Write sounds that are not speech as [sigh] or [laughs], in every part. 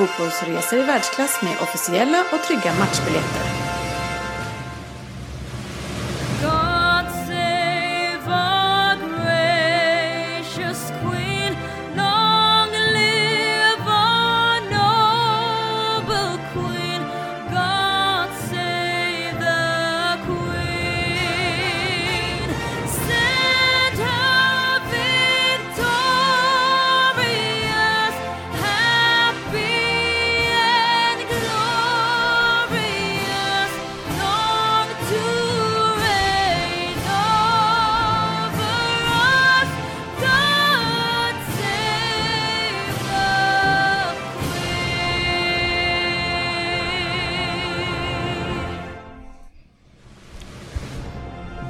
fotbollsresor i världsklass med officiella och trygga matchbiljetter.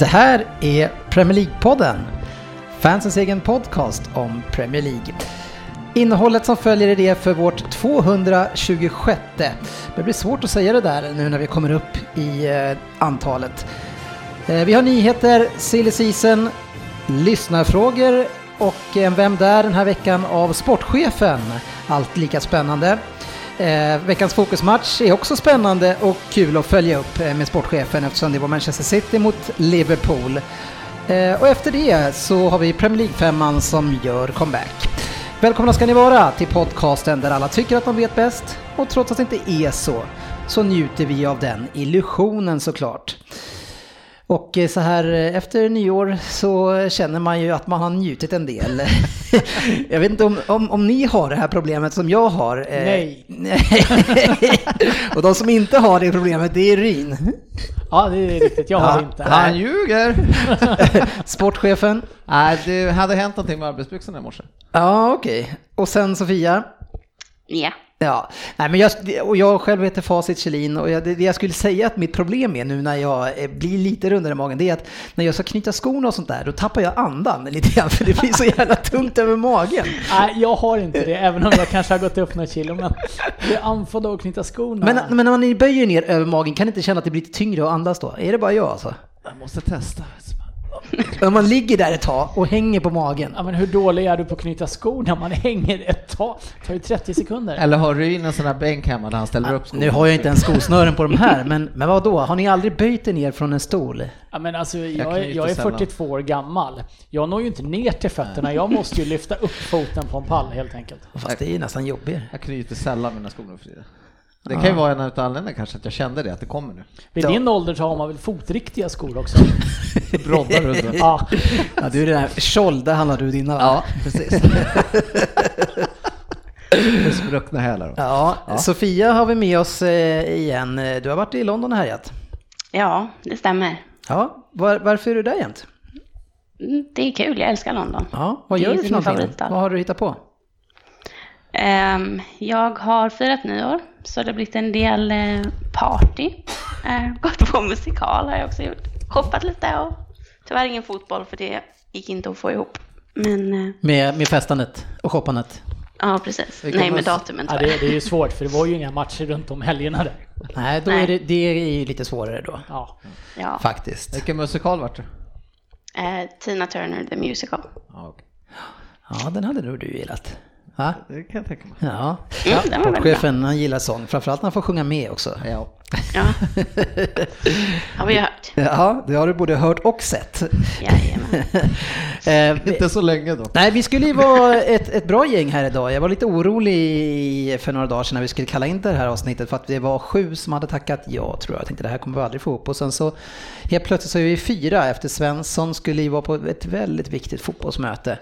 Det här är Premier League-podden. Fansens egen podcast om Premier League. Innehållet som följer är det för vårt 226. Det blir svårt att säga det där nu när vi kommer upp i eh, antalet. Eh, vi har nyheter, silly season, lyssnarfrågor och en Vem där den här veckan av sportchefen. Allt lika spännande. Eh, veckans fokusmatch är också spännande och kul att följa upp eh, med sportchefen eftersom det var Manchester City mot Liverpool. Eh, och efter det så har vi Premier League-femman som gör comeback. Välkomna ska ni vara till podcasten där alla tycker att de vet bäst och trots att det inte är så så njuter vi av den illusionen såklart. Och eh, så här eh, efter nyår så känner man ju att man har njutit en del. [laughs] jag vet inte om, om, om ni har det här problemet som jag har. eh, Nej. [laughs] och de som inte har det problemet det är Ryn. Ja, det är riktigt. Jag har det inte. Han ljuger! [laughs] Sportchefen. Nej, det hade hänt någonting med arbetsbyxorna i morse. Ja, okej. Och sen Sofia. Ja. Ja, nej men jag, och jag själv heter Facit Kjellin och jag, det det jag skulle säga att mitt problem är nu när jag eh, blir lite rundare i magen, det är att när jag ska knyta skorna och sånt där, då tappar jag andan [laughs] lite grann för det blir så jävla tungt över magen. Nej, jag har inte det, även om jag kanske har gått upp några kilo. Men det är andfådd av att knyta skorna. Men, men när man böjer ner över magen, kan ni inte känna att det blir lite tyngre att andas då? Är det bara jag alltså? Jag måste testa. Om man ligger där ett tag och hänger på magen. Ja, men hur dålig är du på att knyta skor när man hänger ett tag? Det tar ju 30 sekunder. Eller har Ryn en sån här bänk hemma där han ställer upp skorna? Nu har jag inte ens skosnören på de här, men, men vad då? Har ni aldrig böjt er ner från en stol? Ja, men alltså, jag, Jag jag är sällan. 42 år gammal. Jag når ju inte ner till fötterna. Jag måste ju lyfta upp foten på en pall helt enkelt. Fast det är ju nästan jobbigare. Jag knyter sällan mina skor nu för tiden. Det kan ju vara en av anledningarna kanske att jag kände det, att det kommer nu. Vid Ja. din ålder så har man väl fotriktiga skor också? [laughs] Broddar runt. Ja, Ja, du är den där Scholl, där handlar du dina va? Ja, precis. [laughs] Med spruckna hälar. då. Ja, Sofia har vi med oss eh, igen. Du har varit i London och härjat. ja, det stämmer. Ja, var, varför är du där jämt? Mm, Det är kul, jag älskar London. Ja, vad gör du för någonting? Vad har du hittat på? Ehm, jag har firat nyår, så det har blivit en del eh, party. Uh, [laughs] gått på musikal har jag också gjort. Shoppat lite och tyvärr ingen fotboll för det gick inte att få ihop. Men eh, Med, med festandet och shoppandet? ja, precis. Nej, med datumen ja tyvärr. det, det är ju svårt för det var ju inga matcher runt om helgerna där. Nej, då Nej. Är det, det är ju lite svårare då. Ja. Ja. Faktiskt. Vilken musikal vart det? Eh, Tina Turner, the musical. Ja, okej. Ja, den hade nog du gillat. Va? Det kan jag tänka mig. Ja. Mm, bra. Sportchefen, han gillar sång. Framförallt när han får sjunga med också. Ja. Ja, [laughs] har vi hört. Ja, det har du både hört och sett. Jajamän. [laughs] Eh, Inte så länge då. Nej, vi skulle ju vara ett, ett bra gäng här idag. Jag var lite orolig för några dagar sedan när vi skulle kalla in det här avsnittet för att det var sju som hade tackat ja, tror jag. Jag tänkte det här kommer vi aldrig få ihop. Och sen så helt plötsligt så är vi fyra efter Svensson skulle ju vara på ett väldigt viktigt fotbollsmöte.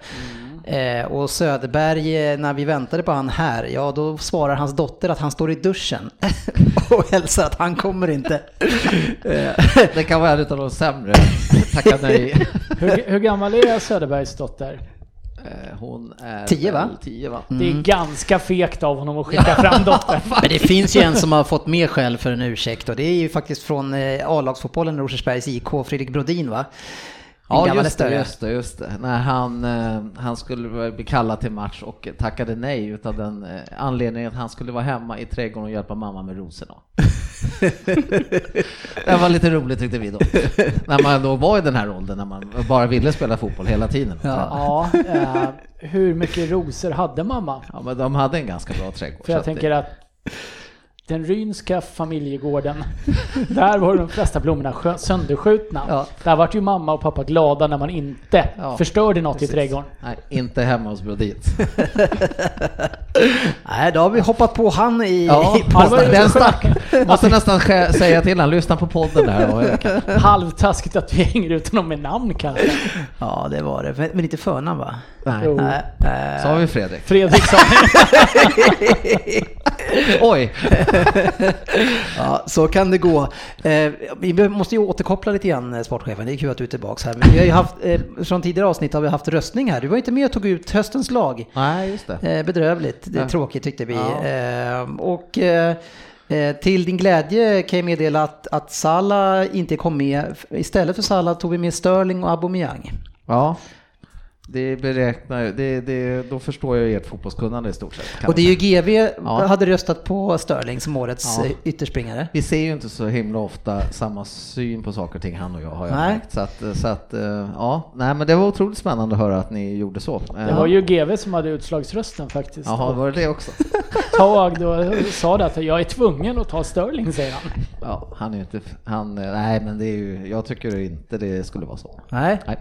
Eh, och Söderberg, eh, när vi väntade på han här, ja då svarar hans dotter att han står i duschen [laughs] och hälsar att han kommer inte. Eh, Det kan vara en av de sämre. Tacka nej. Hur, hur gammal är Söderbergs dotter? Eh, Hon är Tio, va? Tio va? Det är ganska fegt av honom att skicka fram dottern. [laughs] Men det finns ju en som har fått mer skäll för en ursäkt och det är ju faktiskt från A-lagsfotbollen Rosersbergs IK, Fredrik Brodin va? Ja just det, just det, just det. När han, eh, han skulle bli kallad till match och tackade nej utav den eh, anledningen att han skulle vara hemma i trädgården och hjälpa mamma med rosorna. [laughs] det var lite roligt tyckte vi då. när man då var i den här åldern när man bara ville spela fotboll hela tiden. Ja. Ja, eh, hur mycket rosor hade mamma? men de hade en ganska bra trädgård. För jag att tänker det, att den rynska familjegården, där var de flesta blommorna sönderskjutna. Ja. Där vart ju mamma och pappa glada när man inte Ja, förstörde något precis. i trädgården. Nej, inte hemma hos Brodins. [laughs] Nej, då har vi hoppat på han i, Ja, i det var ju- den stack. Måste nästan sk- säga till han, lyssna på podden här. [laughs] Halvtaskigt att vi hänger ut honom med namn kanske. Ja, det var det. Men, inte förnamn va? nej. Jo. Nej, eh, Så har vi Fredrik. Fredriksson. [laughs] Oj! [laughs] Ja, så kan det gå. Eh, vi måste ju återkoppla lite grann, eh, sportchefen. Det är kul att du är tillbaka här. Men vi har ju haft, eh, från tidigare avsnitt har vi haft röstning här. Du var inte med och tog ut höstens lag. Nej, just det. Eh, bedrövligt, det är Ja. tråkigt tyckte vi. Ja. Eh, och eh, eh, till din glädje kan jag meddela att, att Salah inte kom med. Istället för Salah tog vi med Sterling och Aubameyang. Ja. Det beräknar ju, det, det, då förstår jag ert fotbollskunnande i stort sett. Och det är ju GV Ja. hade röstat på Sterling som årets Ja. eh, ytterspringare. Vi ser ju inte så himla ofta samma syn på saker och ting han och jag har jag Nej. märkt. Så att, så att eh, ja, nej men det var otroligt spännande att höra att ni gjorde så. Det var ju GV som hade utslagsrösten faktiskt. Jaha, var det det också? Tag då sa det att jag är tvungen att ta Sterling, säger han. Ja, han är ju inte, han, eh, nej men det är ju, jag tycker inte det skulle vara så. Nej. Nej.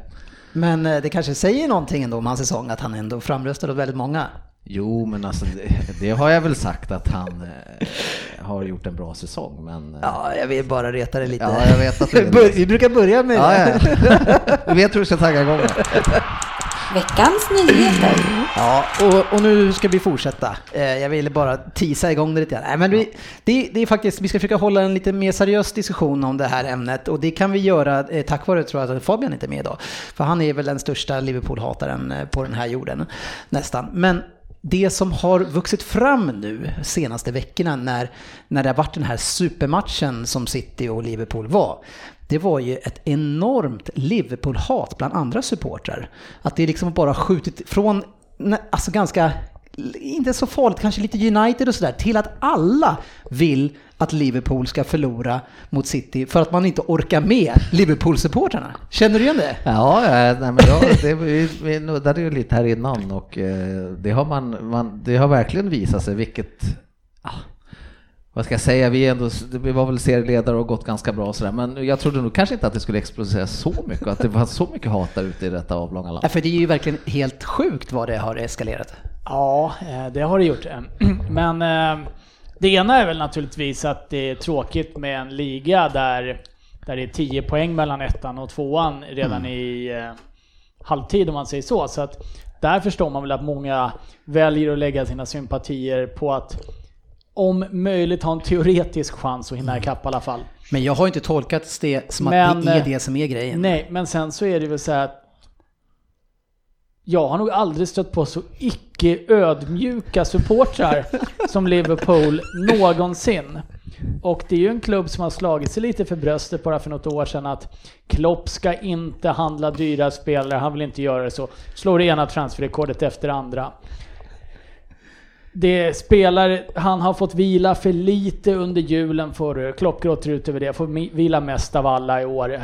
Men eh, det kanske säger någonting ändå om hans säsong att han ändå framröstade åt väldigt många. Jo, men alltså det, det har jag väl sagt att han eh, har gjort en bra säsong, men... eh, Ja, jag vill bara reta det lite. Ja, jag vet att du. Vi brukar börja med Ja, det. ja. Du vet hur du ska tagga igång. Veckans nyheter. Ja, och, och nu ska vi fortsätta. Eh, jag ville bara tisa igång det lite grann. Nej, men vi, det, det är faktiskt, vi ska försöka hålla en lite mer seriös diskussion om det här ämnet och det kan vi göra eh, tack vare, tror jag, att Fabian inte är med idag. För han är väl den största Liverpool-hataren eh, på den här jorden, nästan. Men det som har vuxit fram nu senaste veckorna när, när det har varit den här supermatchen som City och Liverpool var, det var ju ett enormt Liverpool-hat bland andra supportrar. Att det liksom bara skjutit från, alltså ganska, inte så farligt, kanske lite United och sådär, till att alla vill att Liverpool ska förlora mot City för att man inte orkar med Liverpool-supportrarna. Känner du igen det? Ja, ja, nej, men jag, det, vi, vi nuddade ju lite här innan och eh, det har, man, man, det har verkligen visat sig vilket, ah, vad ska jag säga, vi, ändå, vi var väl serieledare och gått ganska bra och sådär, men jag trodde nog kanske inte att det skulle explodera så mycket, att det var så mycket hat där ute i detta avlånga land. Ja, för det är ju verkligen helt sjukt vad det har eskalerat. Ja, eh, det har det gjort. [clears throat] Men eh, det ena är väl naturligtvis att det är tråkigt med en liga där, där det är 10 poäng mellan ettan och tvåan redan i eh, halvtid om man säger så. Så att där förstår man väl att många väljer att lägga sina sympatier på att om möjligt ha en teoretisk chans att hinna ikapp i alla fall. Men jag har inte tolkat det som Men, att det är eh, det som är grejen. Nej, men sen så är det väl så här att jag har nog aldrig stött på så icke ödmjuka supportrar [laughs] som Liverpool någonsin. Och det är ju en klubb som har slagit sig lite för bröstet bara för något år sedan att Klopp ska inte handla dyra spelare, han vill inte göra det så. Slår det ena transferrekordet efter andra. Det spelar, han har fått vila för lite under julen förra Klopp gråter ut över det, får vila mest av alla i år.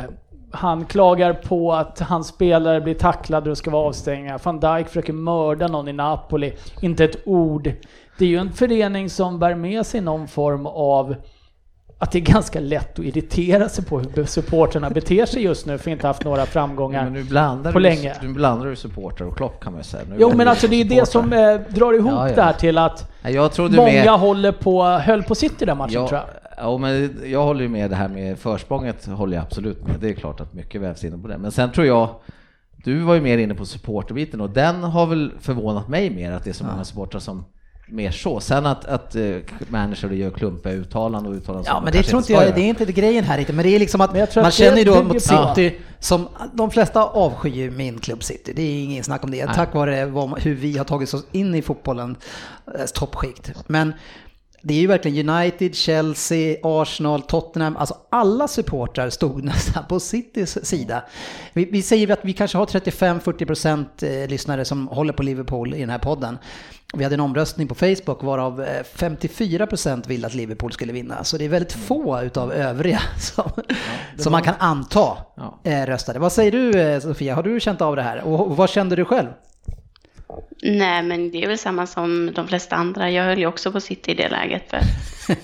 Han klagar på att hans spelare blir tacklade och ska vara avstängda. Van Dijk försöker mörda någon i Napoli. Inte ett ord. Det är ju en förening som bär med sig någon form av att det är ganska lätt att irritera sig på hur supporterna beter sig just nu för inte haft några framgångar. Men nu blandar på du, länge. Nu blandar du supporter och Klopp kan man ju säga. Nu Jo men alltså det är det som eh, drar ihop Ja, ja. det här till att många med, håller på, höll på City den matchen Ja, tror jag. ja, men jag håller ju med det här med försprånget, håller jag absolut med. Det är klart att mycket vävs in på det. Men sen tror jag, du var ju mer inne på supporterbiten och den har väl förvånat mig mer att det är så många supportrar som mer så. Sen att, att eh, manager gör klumpiga uttalanden och uttalanden Ja, men de det tror inte ska jag, det är inte grejen här riktigt, men det är liksom att Men jag tror man känner ju då mot på- City som de flesta avskyr min klubb City. Det är ingen snack om det. Tack vare vad, hur vi har tagit oss in i fotbollens eh, toppskikt. Men det är ju verkligen United, Chelsea, Arsenal, Tottenham, alltså alla supportrar stod [laughs] nästan på Citys sida. Vi, vi säger att vi kanske har 35-40% eh, lyssnare som håller på Liverpool i den här podden. Vi hade en omröstning på Facebook varav eh, 54% vill att Liverpool skulle vinna. Så det är väldigt få utav övriga [laughs] som, som man kan anta Ja. eh, röstade. Vad säger du eh, Sofia, har du känt av det här? Och vad kände du själv? Nej, men det är väl samma som de flesta andra. Jag höll ju också på City i det läget. För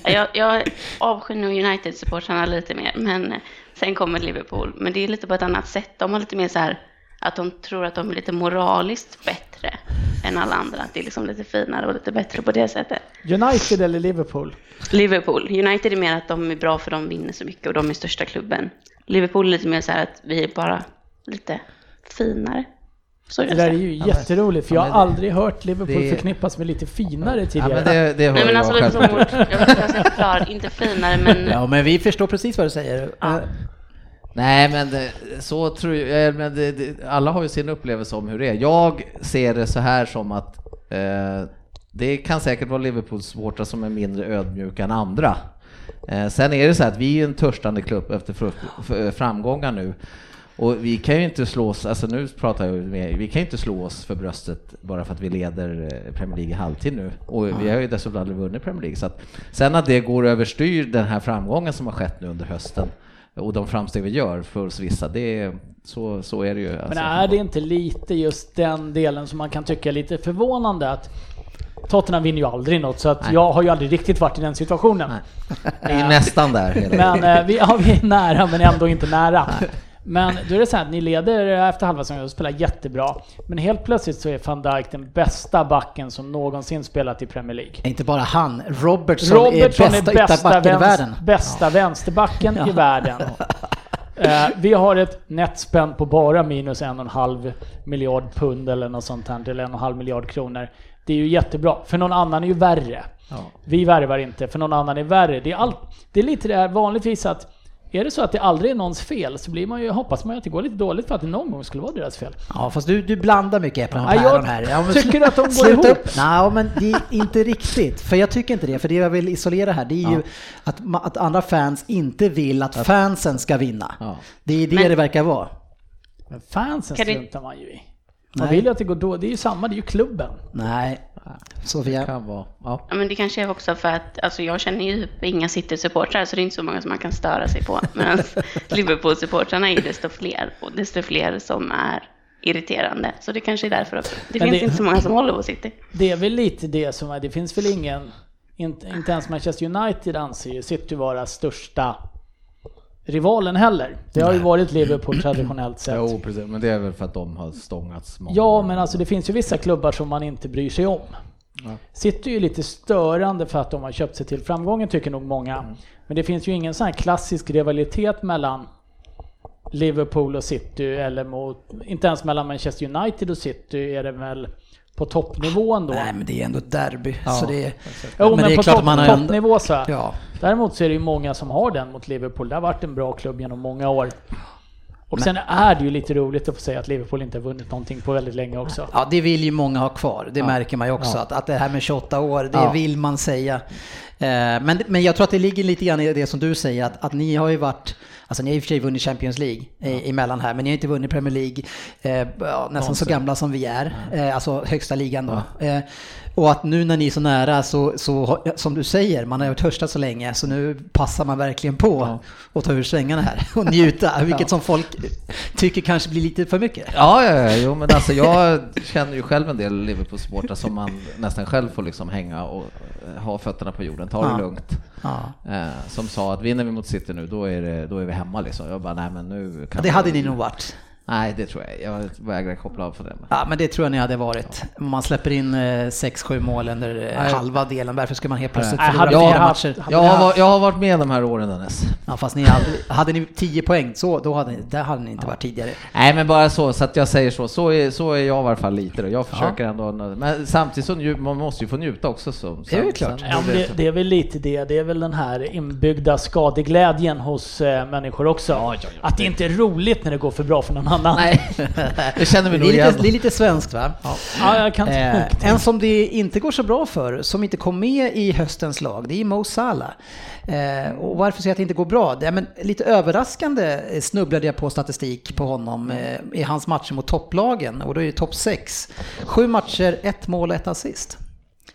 [laughs] jag, jag avskyr nog United-supportrarna lite mer, men sen kommer Liverpool. Men det är lite på ett annat sätt. De har lite mer så här att de tror att de är lite moraliskt bättre än alla andra. Att det är liksom lite finare och lite bättre på det sättet. United eller Liverpool? Liverpool. United är mer att de är bra för de vinner så mycket och de är största klubben. Liverpool är lite mer så här att vi är bara lite finare. Så Det där är ju jätteroligt för Ja, jag har det- aldrig hört Liverpool det- förknippas med lite finare Ja, tidigare. men det, det Nej men jag alltså lite som själv. vårt, jag, jag ska förklara, inte finare men Ja, men vi förstår precis vad du säger. Ja. Eh, Nej, men det, så tror jag, eh, men det, det, alla har ju sin upplevelse om hur det är. Jag ser det så här som att eh, det kan säkert vara Liverpools supportrar som är mindre ödmjuka än andra. Eh, sen är det så här att vi är en törstande klubb efter framgångar nu. Och vi kan ju inte slå oss, alltså nu pratar jag med, vi kan ju inte slå oss för bröstet bara för att vi leder eh, Premier League i halvtid nu. Och vi har ju dessutom aldrig vunnit Premier League. Så att, sen att det går överstyr den här framgången som har skett nu under hösten och de framsteg vi gör för oss vissa, det är, så, så är det ju. Men alltså. är det inte lite just den delen som man kan tycka är lite förvånande att Tottenham vinner ju aldrig något så att Nej. jag har ju aldrig riktigt varit i den situationen. Nej. Vi är nästan där [laughs] Men eh, vi, ja, vi är nära men ändå inte nära. Men då är det så här att ni leder efter halva säsongen och spelar jättebra. Men helt plötsligt så är van Dijk den bästa backen som någonsin spelat i Premier League. Inte bara han, Robertson, Robertson är bästa, ytterbacken i vänst- världen. bästa vänsterbacken i världen. [laughs] Eh, vi har ett nettspänn på bara minus en och en halv miljard pund eller något sånt här, eller en och en halv miljard kronor. Det är ju jättebra, för någon annan är ju värre. Vi värvar inte, för någon annan är värre. Det är, all, det är lite det här vanligtvis att är det så att det aldrig är någons fel så blir man ju, hoppas man ju att det går lite dåligt för att det någon gång skulle vara deras fel. Ja, fast du, du blandar mycket äpplen och Ja, päron här. Ja, men tycker slu- att de går sluta ihop. upp. Nej, men det är inte riktigt. För jag tycker inte det. För det jag vill isolera här, det är ju att, att andra fans inte vill att fansen ska vinna. Ja. Det är det Men- det verkar vara. Men fansen struntar man ju i. Man Nej. vill ju att det går då. Det är ju samma, det är ju klubben. Nej, Sofia. kan vara. Ja. Ja, men det kanske är också för att alltså, jag känner ju typ inga City-supportrar så det är inte så många som man kan störa sig på. [laughs] Medan Liverpool-supportrarna är ju desto fler och desto fler som är irriterande. Så det kanske är därför också. Det Men finns det- inte så många som håller på City. Det är väl lite det som är, det finns väl ingen, inte, inte ens Manchester United anser ju City vara största rivalen heller. Det har ju varit Liverpool traditionellt sett. Jo, precis. Men det är väl för att de har stångats många Ja, men alltså det finns ju vissa klubbar som man inte bryr sig om. City är ju lite störande för att de har köpt sig till framgången tycker nog många. Men det finns ju ingen sån här klassisk rivalitet mellan Liverpool och City eller mot, inte ens mellan Manchester United och City är det väl på toppnivå ändå. Nej, men det är ändå ett derby. Så det är, Jo, men, men det är på klart topp, man har toppnivå så. ja. Däremot så är det ju många som har den mot Liverpool. Det har varit en bra klubb genom många år. Och sen är det ju lite roligt att få säga att Liverpool inte har vunnit någonting på väldigt länge också. Ja, det vill ju många ha kvar. Det märker man ju också. Att, att det här med 28 år, det Ja. vill man säga. Eh, men, men jag tror att det ligger lite grann i det som du säger, att, att ni har ju varit Alltså ni har i och för sig vunnit Champions League i, emellan här, men ni har inte vunnit Premier League, eh, ja, nästan så gamla som vi är, eh, alltså högsta ligan då. Eh, och att nu när ni är så nära så, så som du säger, man har ju törstat så länge, så nu passar man verkligen på att ta ur svängarna här och njuta, [laughs] vilket som folk tycker kanske blir lite för mycket. Ja, ja, ja, jo, men alltså jag känner ju själv en del Liverpool-supportrar som man nästan själv får liksom hänga och ha fötterna på jorden, ta det Ja. lugnt. Ja. Eh, som sa att vinner vi mot City nu, då är, det, då är vi hemma liksom. Jag bara, nej men nu kan Det vi- hade ni nog varit. Nej, det tror jag. Jag vägrar koppla av för det. Ja, men det tror jag ni hade varit. Om man släpper in 6-7 mål under eh, Nej. halva delen, varför ska man helt plötsligt Nej, förlora vi fyra haft- matcher? Jag har, jag har varit med de här åren Dennis. Ja, fast ni hade, hade ni 10 poäng, så då hade ni, där hade ni inte varit tidigare. Nej men bara så, så att jag säger så, så är, så är jag i alla fall lite då. Jag försöker ändå, men samtidigt så nju, man måste ju få njuta också. Så, Det är ju klart. Ja, men det, det är väl lite det. Det är väl den här inbyggda skadeglädjen hos eh, människor också. Att det inte är roligt när det går för bra för någon annan. Nej, [laughs] det känner vi nog igen. lite, det är lite svenskt va? Ja, jag kan Eh, en som det inte går så bra för, som inte kom med i höstens lag, det är Mo Salah. Eh, och varför säger jag att det inte går bra? Det, men, lite överraskande snubblade jag på statistik på honom eh, i hans matcher mot topplagen, och då är det topp 6. Sju matcher, ett mål och ett assist.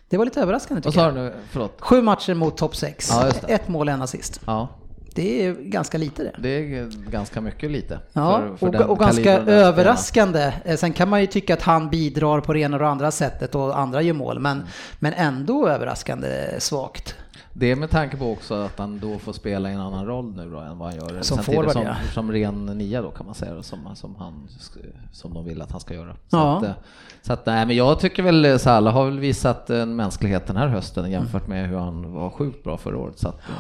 Det var lite överraskande Vad tycker jag. Sju matcher mot topp 6, Ja, ett mål och en assist. Ja, Det är ganska lite det. det är ganska mycket lite. Ja, för- för och, och ganska överraskande. Eh, Sen kan man ju tycka att han bidrar på det ena och det andra sättet och andra gör mål, men, men ändå överraskande svagt. Det är med tanke på också att han då får spela i en annan roll nu då än vad han gör. Som forward, som, ja. som ren nia då kan man säga, som, som, han, som de vill att han ska göra. Så Ja. att, eh, så att, nej, men jag tycker väl Salah har väl visat en mänsklighet den här hösten jämfört med hur han var sjukt bra förra året. Så att, eh,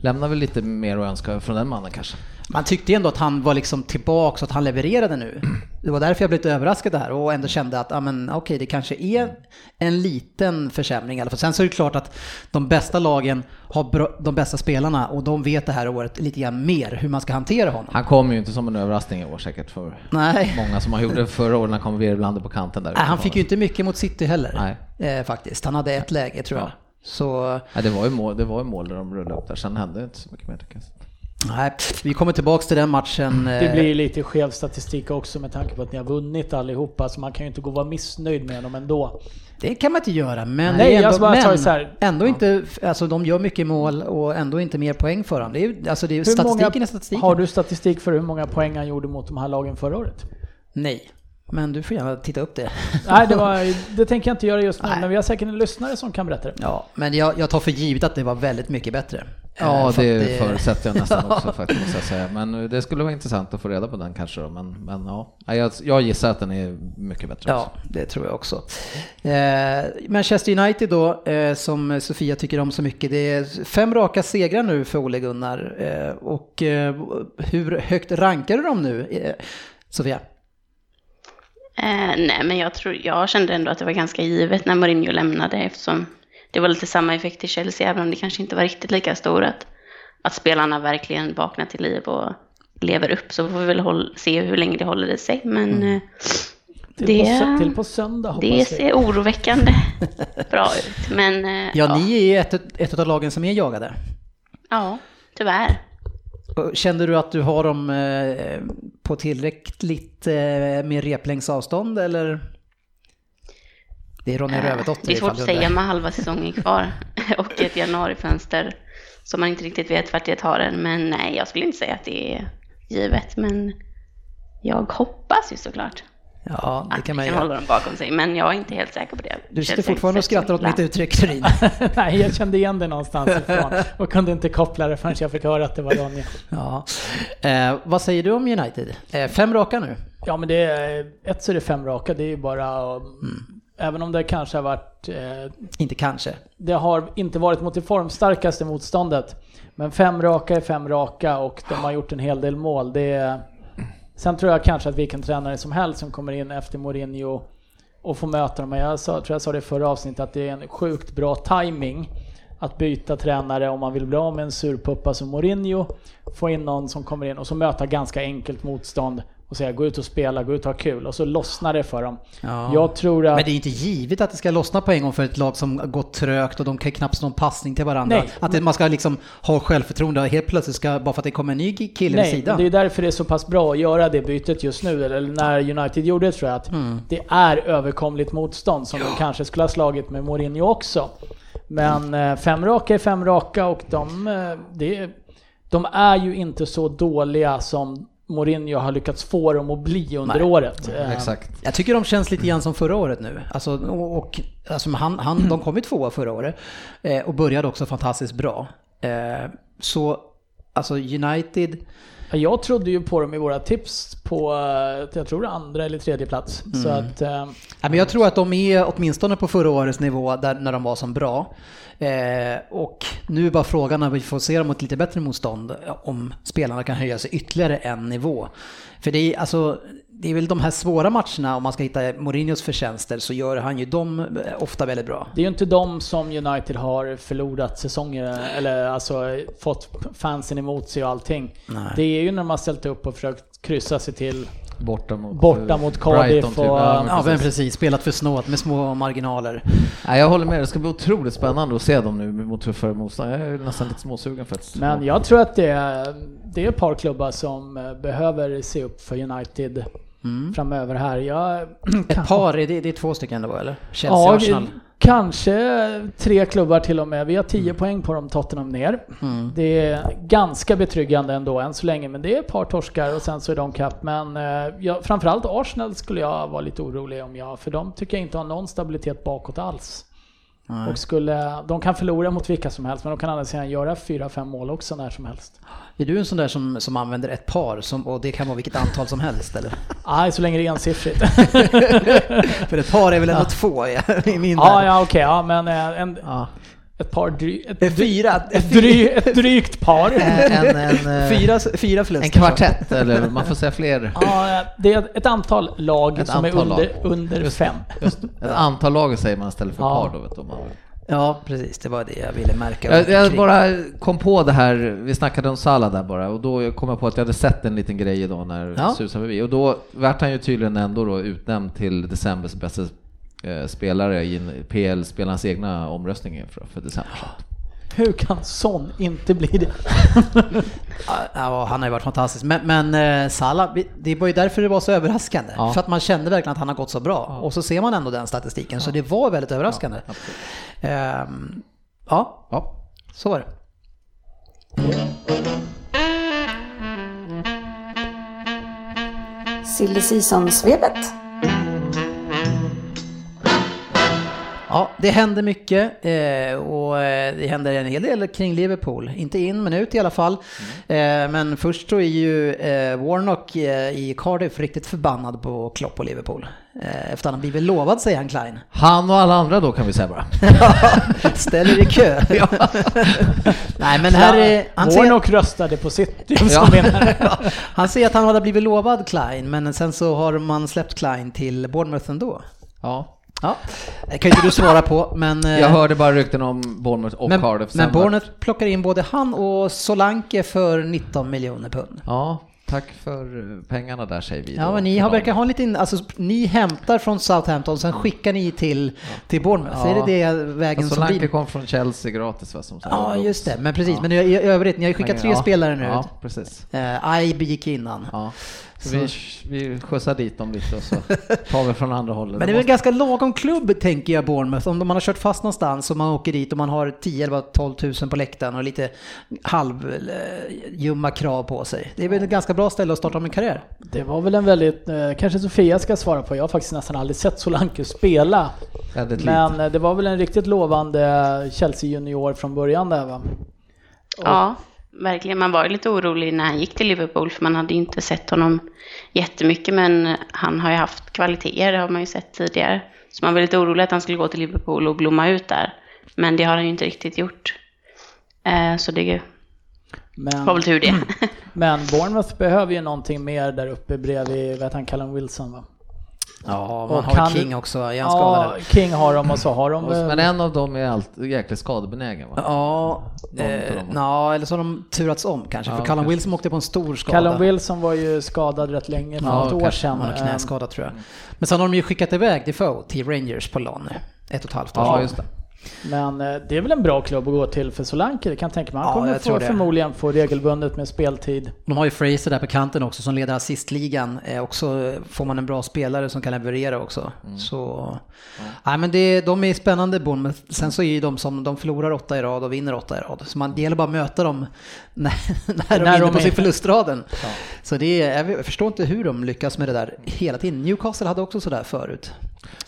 lämnar väl lite mer att önska från den mannen kanske. Man tyckte ändå att han var liksom tillbaka att han levererade nu. [clears throat] Det var därför jag blev lite överraskad där och ändå kände att ja, men, okej, det kanske är en liten försämring i alla fall. Sen så är det klart att de bästa lagen har bra, de bästa spelarna och de vet det här året lite grann mer hur man ska hantera honom. Han kommer ju inte som en överraskning i år säkert för Nej. många som han gjorde förra året när han kom virvlande på kanten där. Nej, han fick ju inte mycket mot City heller. Eh, faktiskt. Han hade ett läge tror jag. Ja. Så Nej, det var ju mål, det var ju mål där de rullade upp där, sen hände det inte så mycket mer tycker jag. nej, vi kommer tillbaks till den matchen. Det eh, blir lite skev statistik också med tanke på att ni har vunnit allihopa, så man kan ju inte gå och vara missnöjd med dem ändå. Det kan man inte göra, men, Nej, ändå, jag bara men så här. ändå inte, alltså de gör mycket mål och ändå inte mer poäng för dem. Det är, alltså det är, Hur statistiken många, är statistiken. Har du statistik för hur många poäng han gjorde mot de här lagen förra året? Nej, men du får gärna titta upp det. [laughs] Nej, det, var, det tänker jag inte göra just nu, Nej. men vi har säkert en lyssnare som kan berätta det. Ja, men jag, jag tar för givet att det var väldigt mycket bättre. Ja, Eh, för det, att förutsätter jag nästan [laughs] också faktiskt, måste jag säga. Men det skulle vara intressant att få reda på den kanske då, men, men ja. Ja, Jag, jag gissar att den är mycket bättre. Ja, det tror jag också. Eh, Manchester United då, eh, som Sofia tycker om så mycket. Det är fem raka segrar nu för Ole Gunnar. Eh, och eh, hur högt rankar du dem nu, eh, Sofia? Eh, nej, men jag, tror, jag kände ändå att det var ganska givet när Mourinho lämnade eftersom det var lite samma effekt i Chelsea, även om det kanske inte var riktigt lika stor. Att, att spelarna verkligen vaknar till liv och lever upp, så får vi väl håll, se hur länge det håller i sig. Men eh, Till, det, på, sö- till på söndag det ser oroväckande [laughs] bra ut. Men eh, Ja, ni är ett, ett av lagen som är jagade. ja, tyvärr. Kände du att du har dem eh, på tillräckligt eh, med replängds avstånd eller? Det är Ronny Eh, Rövardotter Det är svårt att säga med halva säsongen kvar [laughs] och ett januarifönster som man inte riktigt vet vart det tar en. Men nej, jag skulle inte säga att det är givet. Men jag hoppas ju såklart Ja, det att kan man kan hålla dem bakom sig. Men jag är inte helt säker på det. Du sitter fortfarande och skrattar åt mitt uttryck Turin. [laughs] Nej, jag kände igen det någonstans ifrån [laughs] och kunde inte koppla det förrän jag fick höra att det var Ronja. Ja. Eh, vad säger du om United? Eh, fem raka nu. Ja, men det är, ett så är det fem raka, det är ju bara... Mm. Även om det kanske har varit... Eh, Inte kanske. det har inte varit mot det formstarkaste motståndet. Men fem raka är fem raka och de har gjort en hel del mål. Det är, sen tror jag kanske att vilken tränare som helst som kommer in efter Mourinho och får möta dem. Jag sa, tror jag sa det i förra avsnittet att det är en sjukt bra timing att byta tränare om man vill bli av med en surpuppa som Mourinho. Få in någon som kommer in och så möta ganska enkelt motstånd och säga gå ut och spela, gå ut och ha kul och så lossnar det för dem. Ja. Jag tror att... Men det är inte givet att det ska lossna på en gång för ett lag som gått trögt och de kan knappt en passning till varandra. Nej. Att det, man ska liksom ha självförtroende och helt plötsligt ska, bara för att det kommer en ny kille vid Nej, sidan. det är därför det är så pass bra att göra det bytet just nu, eller när United gjorde det tror jag att Mm. det är överkomligt motstånd som de kanske skulle ha slagit med Mourinho också. Men eh, fem raka är fem raka och de, eh, det, de är ju inte så dåliga som Mourinho har lyckats få dem att bli under Nej. året. Eh, Exakt. Jag tycker de känns lite grann som förra året nu. Alltså, och, och, alltså han, han, de kom ju tvåa förra året eh, och började också fantastiskt bra. Eh, så alltså United Jag trodde ju på dem i våra tips på, eh, jag tror andra eller tredje plats. Så att, eh, Ja, men jag tror att de är åtminstone på förra årets nivå där, när de var som bra. Eh, och nu är bara frågan när vi får se dem mot lite bättre motstånd om spelarna kan höja sig ytterligare en nivå. För det är, alltså, det är väl de här svåra matcherna, om man ska hitta Mourinhos förtjänster, så gör han ju dem eh, ofta väldigt bra. det är ju inte de som United har förlorat säsonger, eller alltså fått fansen emot sig och allting. Nej. Det är ju när de har ställt upp och försökt kryssa sig till Borta mot, Borta mot Cardiff Brighton, typ. och- Ja, men Ja, precis. precis. Spelat för snålt med små marginaler. Nej, jag håller med, det ska bli otroligt spännande att se dem nu mot tuffare motstånd. Jag är nästan lite småsugen faktiskt. Men jag tror att det är, det är ett par klubbar som eh, behöver se upp för United framöver här. Jag, [clears throat] Ett par, det, det är två stycken då eller? Chelsea, ja, Arsenal. kanske tre klubbar till och med. Vi har 10 poäng på dem, Tottenham ner. Mm. Det är ganska betryggande ändå än så länge, men det är ett par torskar och sen så är de kapp. Men eh, jag, framförallt Arsenal skulle jag vara lite orolig om jag, för de tycker jag inte har någon stabilitet bakåt alls. Nej. Och skulle, de kan förlora mot vilka som helst, men de kan andra sidan göra 4-5 mål också när som helst. Är du en sån där som, som använder ett par som, och det kan vara vilket antal som helst eller? [laughs] Nej, så länge det är ensiffrigt. [laughs] För ett par är väl ändå två i, min ja, värld. ja, okej, ja, men eh, en, Ja. Ett par dry, ett, är fyra, ett, dry, ett drygt par. En, en, [laughs] eh, fyra, fyra förluster. en kvartett, eller man får säga fler. Ja, det är ett antal lag Ett som är antal under, lag. under fem. Ett antal lag säger man istället för Ja. par då. Vet du, man. Ja, precis. Det var det jag ville märka. Jag, jag bara kom på det här, vi snackade om Salah där bara och då kom jag på att jag hade sett en liten grej idag när Ja. susade förbi och då vart han ju tydligen ändå då utnämnd till decembers bästa eh, spelare i en PL-spelarnas egna omröstning för, för december. Hur kan sån inte bli det? [laughs] Ja, han har ju varit fantastisk. Men, men eh, Salah, det var ju därför det var så överraskande. Ja. För att man kände verkligen att han har gått så bra. Och så ser man ändå den statistiken. Så det var väldigt överraskande. Ehm, ja, Ja. så var det. Silly Season-svepet. Ja, det händer mycket eh, och eh, det händer en hel del kring Liverpool. Inte in men ut i alla fall. Eh, men först så är ju Warnock i Cardiff riktigt förbannad på Klopp och Liverpool. Efter att han blivit lovad, säger han Klein. Han och alla andra då kan vi säga bara. [laughs] Ställer i kö. [laughs] Nej men här är... Han säger, Warnock röstade på sitt Ja. [laughs] han säger att han hade blivit lovad Klein men sen så har man släppt Klein till Bournemouth ändå. Ja. Ja, det kan inte du svara på men... eh, Jag hörde bara rykten om Bournemouth och men, Cardiff. men Bournemouth plockar in både han och Solanke för 19 miljoner pund. Ja, tack för eh, pengarna där säger vi. Ja, men ni har verkar ha en liten, alltså ni hämtar från Southampton, sen skickar ni till, till Bournemouth. Är det det vägen Alltså som Solanke blir? kom från Chelsea gratis va? Som Ja, just det. Men precis, men i, i övrigt, ni har ju skickat tre Ja. spelare nu. Ja, precis. Eh, Ibe gick innan. Så vi, vi skjutsar dit dem lite och så [laughs] tar vi från andra hållet. Men det är väl en ganska lagom klubb tänker jag Bournemouth. Om man har kört fast någonstans och man åker dit och man har 10 11 12 000 på läktaren och lite halvljumma krav på sig. Det är väl ett ganska bra ställe att starta om en karriär. Det var väl en väldigt, eh, kanske Sofia ska svara på, jag har faktiskt nästan aldrig sett Solanke spela. Väldigt Men lite. eh, det var väl en riktigt lovande Chelsea junior från början där va? Ja, verkligen. Man var ju lite orolig när han gick till Liverpool för man hade ju inte sett honom jättemycket men han har ju haft kvaliteter, det har man ju sett tidigare. Så man var lite orolig att han skulle gå till Liverpool och blomma ut där. Men det har han ju inte riktigt gjort. Eh, Så det Men, var väl tur det. men Bournemouth behöver ju någonting mer där uppe bredvid, vad han, Callum Wilson va? Ja, man Och har kan- King också. Är han Ja, skadad? King har de och så har de... Men en av dem är alltid jäkligt skadebenägen va? Ja, Någon eh, eller så har de turats om kanske. Ja, för Callum. Wilson åkte på en stor skada. Callum Wilson var ju skadad rätt länge, för Ja, något år sedan. Han har knäskada tror jag. Men sen har de ju skickat iväg Defoe till Rangers på lån. Ett och ett halvt år Ja, sedan. Men eh, det är väl en bra klubb att gå till för Solanke, det kan jag tänka mig. Han Ja, kommer få förmodligen få regelbundet med speltid. De har ju Fraser där på kanten också som leder assistligan. Eh, också får man en bra spelare som kan leverera också. Mm. Så, nej men det, de är spännande Bournemouth. Sen så är ju de som, de förlorar åtta i rad och vinner åtta i rad. Så man, det gäller bara att möta dem [laughs] när, när de När är inne på sin förlustraden. Så det jag förstår inte hur de lyckas med det där hela tiden. Newcastle hade också sådär förut.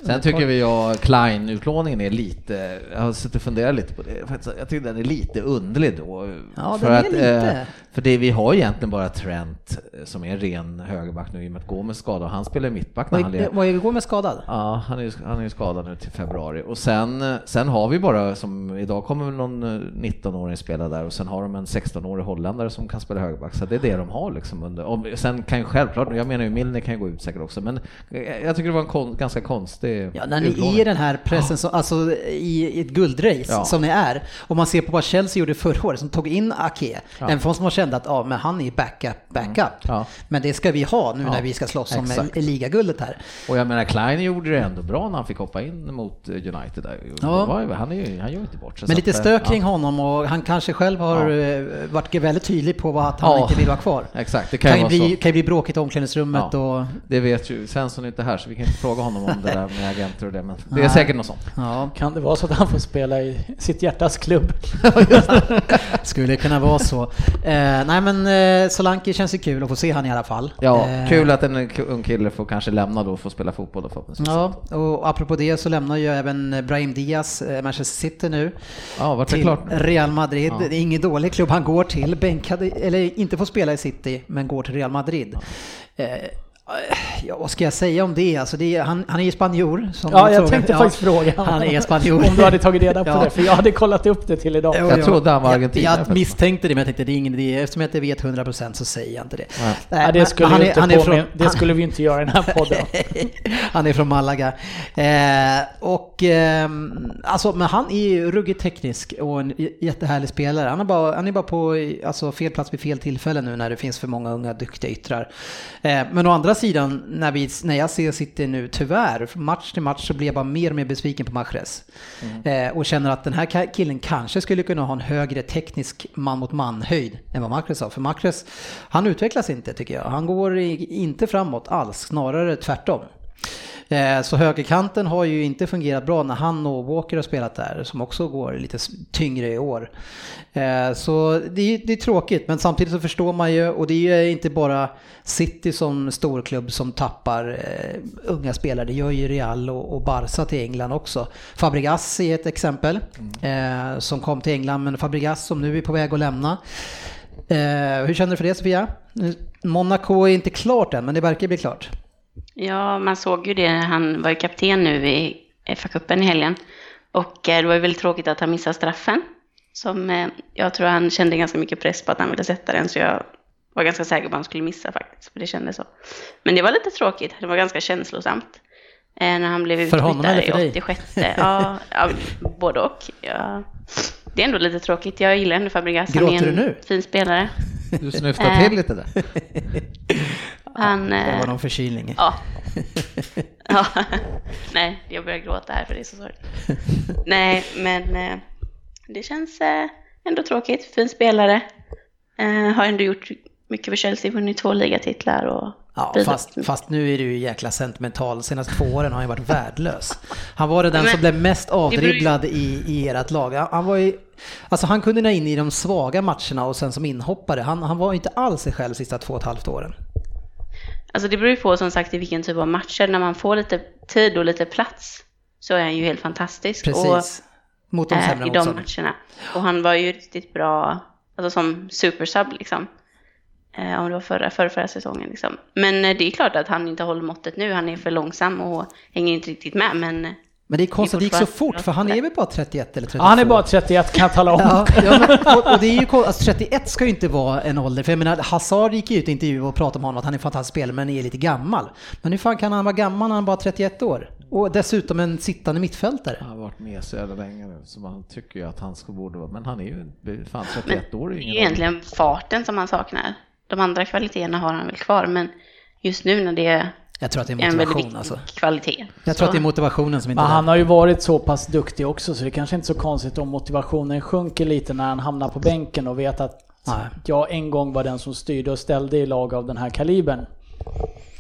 Sen tycker vi jag Klein-utlåningen är lite, jag har suttit och funderat lite på det, jag tycker den är lite underlig då. Ja, för att, lite. eh, För det, vi har egentligen bara Trent eh, som är ren högerback nu i och med att Gomes skadad och han spelar mittback när han Vad lever. vad är går med skadad? Ja, han är, ju- han är skadad nu till februari. Och sen, eh, sen har vi bara, som idag kommer någon eh, 19-åring spela där och sen har de en 16-årig holländare som kan spela högerback. Så det är det de har liksom. Under. Och sen kan ju självklart, jag menar ju Milner kan ju gå ut säkert också, men eh, jag tycker det var en kon, ganska konstig Ja, när ni utlåning. är i den här pressen, så, alltså i ett guldrace Ja. som ni är, och man ser på vad Chelsea gjorde förra året, som tog in Ake, Ja. även fast man kände att ja, men han är backup, backup. Ja. Men det ska vi ha nu när vi ska slåss om ligaguldet här. Och jag menar, Klein gjorde det ändå bra när han fick hoppa in mot eh, United där. Ja. Han, är han gör inte bort sig. Men lite att, eh, stök kring honom och han kanske själv har eh, varit väldigt tydlig på vad- att han inte vill vara kvar. Exakt, det Kan kan ju bli, så. kan bli bråkigt i omklädningsrummet och... Det vet ju, Svensson är inte här så vi kan inte fråga honom om det [laughs] där med agenter och det, men det är Nej. säkert något sånt. Ja, Kan det vara så att han får spela i sitt hjärtas klubb? [laughs] skulle kunna vara så. Eh, nej men eh, Solanke känns ju kul att få se han i alla fall. Ja, Eh, kul att en ung kille får kanske lämna då och få spela fotboll då förhoppningsvis. Ja, och apropå det så lämnar ju även Brahim Diaz eh, Manchester City nu Ja, vart det till klart? Real Madrid. Ja. Det är ingen dålig klubb han går till, bänkad, eller inte får spela i City, men går till Real Madrid. Eh, Ja, vad ska jag säga om det? Alltså det är, han, han är ju spanjor. Som Ja, jag tänkte Ja, faktiskt fråga. Han är spanjor. Om du hade tagit reda på Ja. det, för jag hade kollat upp det till idag. Jag trodde han var Jag- argentinare Jag, faktiskt. misstänkte det, men jag tänkte det är ingen idé. Eftersom jag inte vet 100% så säger jag inte det. Nej. Nej, Ja, det skulle, han vi är- inte han är från- det skulle vi inte göra i den här podden. [laughs] han är från Malaga. Eh, och ehm, alltså, men han är ju ruggigt teknisk och en jättehärlig spelare. Han är bara, han är bara på alltså, fel plats vid fel tillfälle nu när det finns för många unga duktiga yttrar. Eh, men å andra sidan, när, vi, när jag ser City nu, tyvärr, match till match så blir jag bara mer och mer besviken på Mahrez. Eh, och känner att den här killen kanske skulle kunna ha en högre teknisk man mot man-höjd än vad Mahrez har. För Mahrez, han utvecklas inte tycker jag. Han går i, inte framåt alls, snarare tvärtom. Eh, så högerkanten har ju inte fungerat bra när han och Walker har spelat där, som också går lite tyngre i år. Eh, så det är, det är tråkigt, men samtidigt så förstår man ju, och det är ju inte bara City som storklubb som tappar eh, unga spelare, det gör ju Real och, och Barca till England också. Fabregas är ett exempel, som kom till England, men Fabregas som nu är på väg att lämna. Hur känner du för det Sofia? Monaco är inte klart än, men det verkar bli klart. Ja, man såg ju det. Han var ju kapten nu i FA-cupen i helgen. Och eh, det var ju väldigt tråkigt att han missade straffen. Som eh, jag tror han kände ganska mycket press på att han ville sätta den. Så jag var ganska säker på att han skulle missa faktiskt. För det kändes så. Men det var lite tråkigt. Det var ganska känslosamt. Eh, när han blev utbytt där i 86. Ja, ja, både och. Ja. Det är ändå lite tråkigt. Jag gillar ändå Fabregas. Han är Gråter en du nu? fin spelare. Du snyftar till lite där. Han, Det eh, var någon förkylning. Ja. [laughs] ja. [laughs] Nej, jag börjar gråta här för det är så sorgligt. Nej, men eh, det känns eh, ändå tråkigt. Fin spelare. Eh, har ändå gjort mycket för Chelsea, vunnit två ligatitlar och Ja, fast, fast nu är du ju jäkla sentimental. De senaste två åren har han ju varit värdelös. Han var det den som blev mest avdribblad i, i ert lag. Han, var ju, alltså han kunde nå in i de svaga matcherna och sen som inhoppare. Han, han var inte alls sig själv sista två och ett halvt åren. Alltså det beror ju på som sagt i vilken typ av matcher. När man får lite tid och lite plats så är han ju helt fantastisk. Och, Precis. Mot de eh, sämre I de motståndarna. matcherna. Och han var ju riktigt bra, alltså som supersub liksom. Eh, om det var förra, förra, förra säsongen liksom. Men eh, det är klart att han inte håller måttet nu. Han är för långsam och hänger inte riktigt med. Men Men det är konstigt att det gick så fort för han är väl bara 31 eller 32? Ja, han är bara 31 kan jag tala om. [laughs] Ja, ja men, och, och det är ju alltså 31 ska ju inte vara en ålder, för jag menar Hazard gick ju ut i intervju och pratade om honom att han är en fantastisk spelare men är lite gammal. Men hur fan kan han vara gammal när han bara är 31 år? Och dessutom en sittande mittfältare. Han har varit med så jävla länge nu, så man tycker ju att han ska borde vara, men han är ju fan 31 år. är det ju är ingen egentligen farten som han saknar. De andra kvaliteterna har han väl kvar. Men just nu när det är Jag tror att det är motivation alltså. kvalitet. Jag tror att det är motivationen som inte Men han har ju varit så pass duktig också så det kanske inte är så konstigt om motivationen sjunker lite när han hamnar på bänken och vet att Nej. jag en gång var den som styrde och ställde i lag av den här kalibern.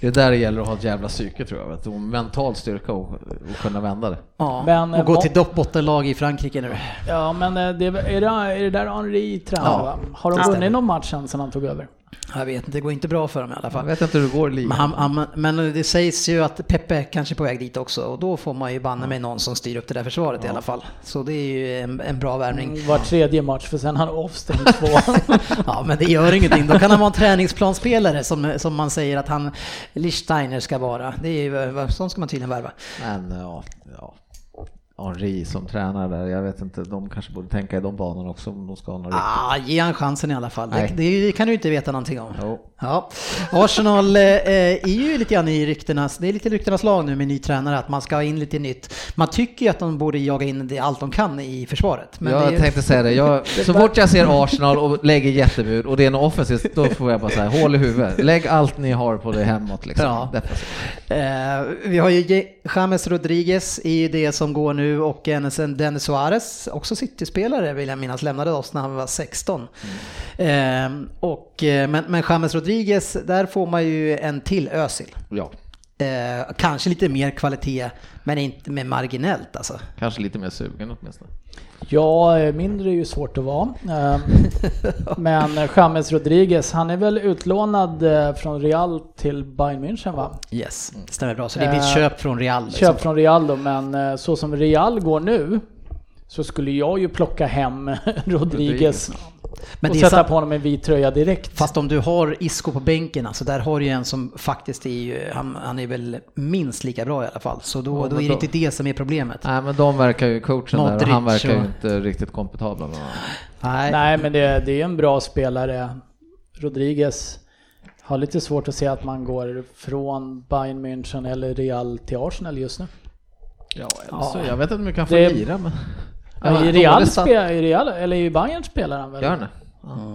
Det är där det gäller att ha ett jävla psyke tror jag, vet du. Mental styrka och, och kunna vända det. Ja, Men, och gå eh, till dopp- bottenlag i Frankrike nu. Ja men eh, det, är, det, är det där Henri tränar Ja? Har de vunnit någon match sen, sen han tog över? Jag vet inte, det går inte bra för dem i alla Jag fall. vet inte hur det går i Men, ligan. han, han, men det sägs ju att Peppe kanske är på väg dit också och då får man ju banne med någon som styr upp det där försvaret i alla fall. Så det är ju en, en bra värvning. Var tredje match, för sen har han avstängt två. [laughs] Ja, men det gör ingenting. Då kan han vara en träningsplanspelare som, som man säger att han Lichsteiner ska vara. Det är ju, sånt ska man tydligen värva. Men ja, ja. Henri som tränare där, jag vet inte, de kanske borde tänka i de banorna också om de ska ha något riktigt. Ah, ge han chansen i alla fall. Det, det, kan du inte veta någonting om. Jo. Ja. Arsenal eh, är ju lite grann i ryktenas, det är lite ryktenas lag nu med ny tränare, att man ska ha in lite nytt. Man tycker ju att de borde jaga in det allt de kan i försvaret. Men jag ju- tänkte säga det, jag, [laughs] så fort jag ser Arsenal och lägger jättebud och det är något offensivt, då får jag bara säga hål i huvudet. Lägg allt ni har på det hemåt liksom. Ja. Eh, vi har ju James Rodriguez i det som går nu och en Dennis Suarez, också City-spelare vill jag minnas, lämnade oss när han var 16. Eh, och, eh, men, men James Rodriguez, där får man ju en till Özil. Ja, Eh, kanske lite mer kvalitet, men inte med marginellt alltså. kanske lite mer sugen åtminstone. Ja, eh, mindre är ju svårt att vara. Eh, [laughs] Men eh, James Rodriguez, han är väl utlånad från Real till Bayern München va? Yes, det stämmer bra. Så det blir ett köp från Real. liksom. Köp från Real då, men så som Real går nu så skulle jag ju plocka hem [laughs] Rodriguez Men och det sätta på honom en vit tröja direkt. Fast om du har Isco på bänken, alltså där har du ju en som faktiskt är ju, han, han är väl minst lika bra i alla fall. Så då, Ja, då är det då- inte det som är problemet. Nej men de verkar ju, coachen där, och Modric han verkar ju inte riktigt kompetabla med varandra. Nej. Nej, men det, det är en bra spelare. Rodriguez har lite svårt att se att man går från Bayern München eller Real till Arsenal just nu. Ja, alltså, jag vet inte om vi kan få Det- lira men... Ja, I Ja, Real, spelar, i Real eller i Bayern spelar han väl? Gör han det?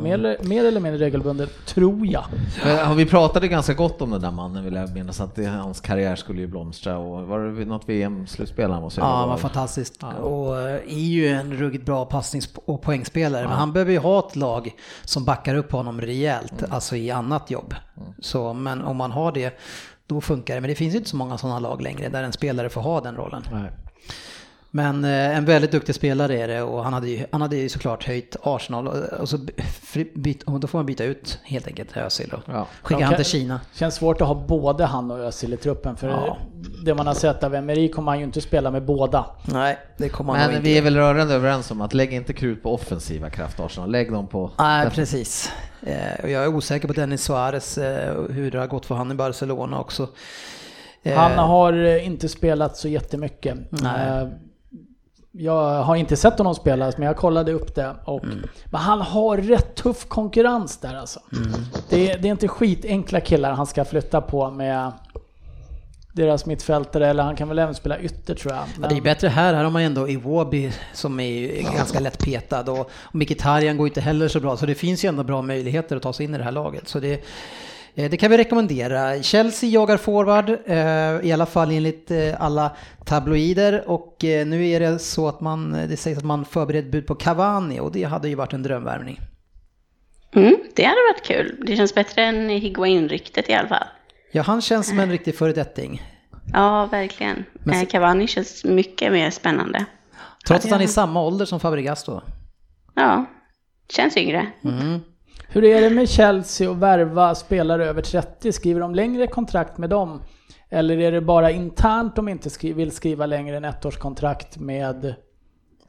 Mer, eller- mer eller mindre regelbundet, tror jag. Men Vi pratade ganska gott om den där mannen vill jag minnas, att det, hans karriär skulle ju blomstra och var det något VM-slutspel han måste Ja, göra? han var fantastiskt. Och eh, är ju en ruggigt bra passnings och poängspelare. Men han behöver ju ha ett lag som backar upp honom rejält, alltså i annat jobb. Så, men om man har det, då funkar det. Men det finns ju inte så många sådana lag längre där en spelare får ha den rollen. Nej. Men eh, en väldigt duktig spelare är det och han hade ju, han hade ju såklart höjt Arsenal och, och så fri- byt, och då får man byta ut helt enkelt Özil och Ja. skicka Ja, han till Kina. Känns svårt att ha både han och Özil i truppen för Ja. det man har sett av Emery kommer han ju inte spela med båda. Nej, det kommer han Men inte vi är väl rörande överens om att lägg inte krut på offensiva kraft Arsenal, lägg dem på... Nej, precis. Eh, jag är osäker på Dennis Suarez, eh, hur det har gått för han i Barcelona också. Eh, Han har eh, inte spelat så jättemycket. Nej. Jag har inte sett honom spela, men jag kollade upp det. Och, Mm. Men han har rätt tuff konkurrens där alltså. Mm. Det, är- det är inte skitenkla killar han ska flytta på med deras mittfältare, eller han kan väl även spela ytter tror jag. Ja, Men- det är bättre här, här har man ändå Iwobi som är ganska lätt petad och, Mkhitaryan går inte heller så bra så det finns ju ändå bra möjligheter att ta sig in i det här laget. Så det, det kan vi rekommendera. Chelsea jagar forward, eh, i alla fall enligt eh, alla tabloider och eh, nu är det så att man, det sägs att man förbereder bud på Cavani och det hade ju varit en drömvärvning. Mm, det hade varit kul. Det känns bättre än Higuain-ryktet i alla fall. Ja, han känns som en riktig föredetting. Ja, verkligen. Men- Men... Cavani känns mycket mer spännande. Trots att han är i samma ålder som Fabregas då. Ja, känns yngre. Mm. Hur är det med Chelsea att värva spelare över 30? Skriver de längre kontrakt med dem? Eller är det bara internt de inte skri- vill skriva längre än ettårskontrakt med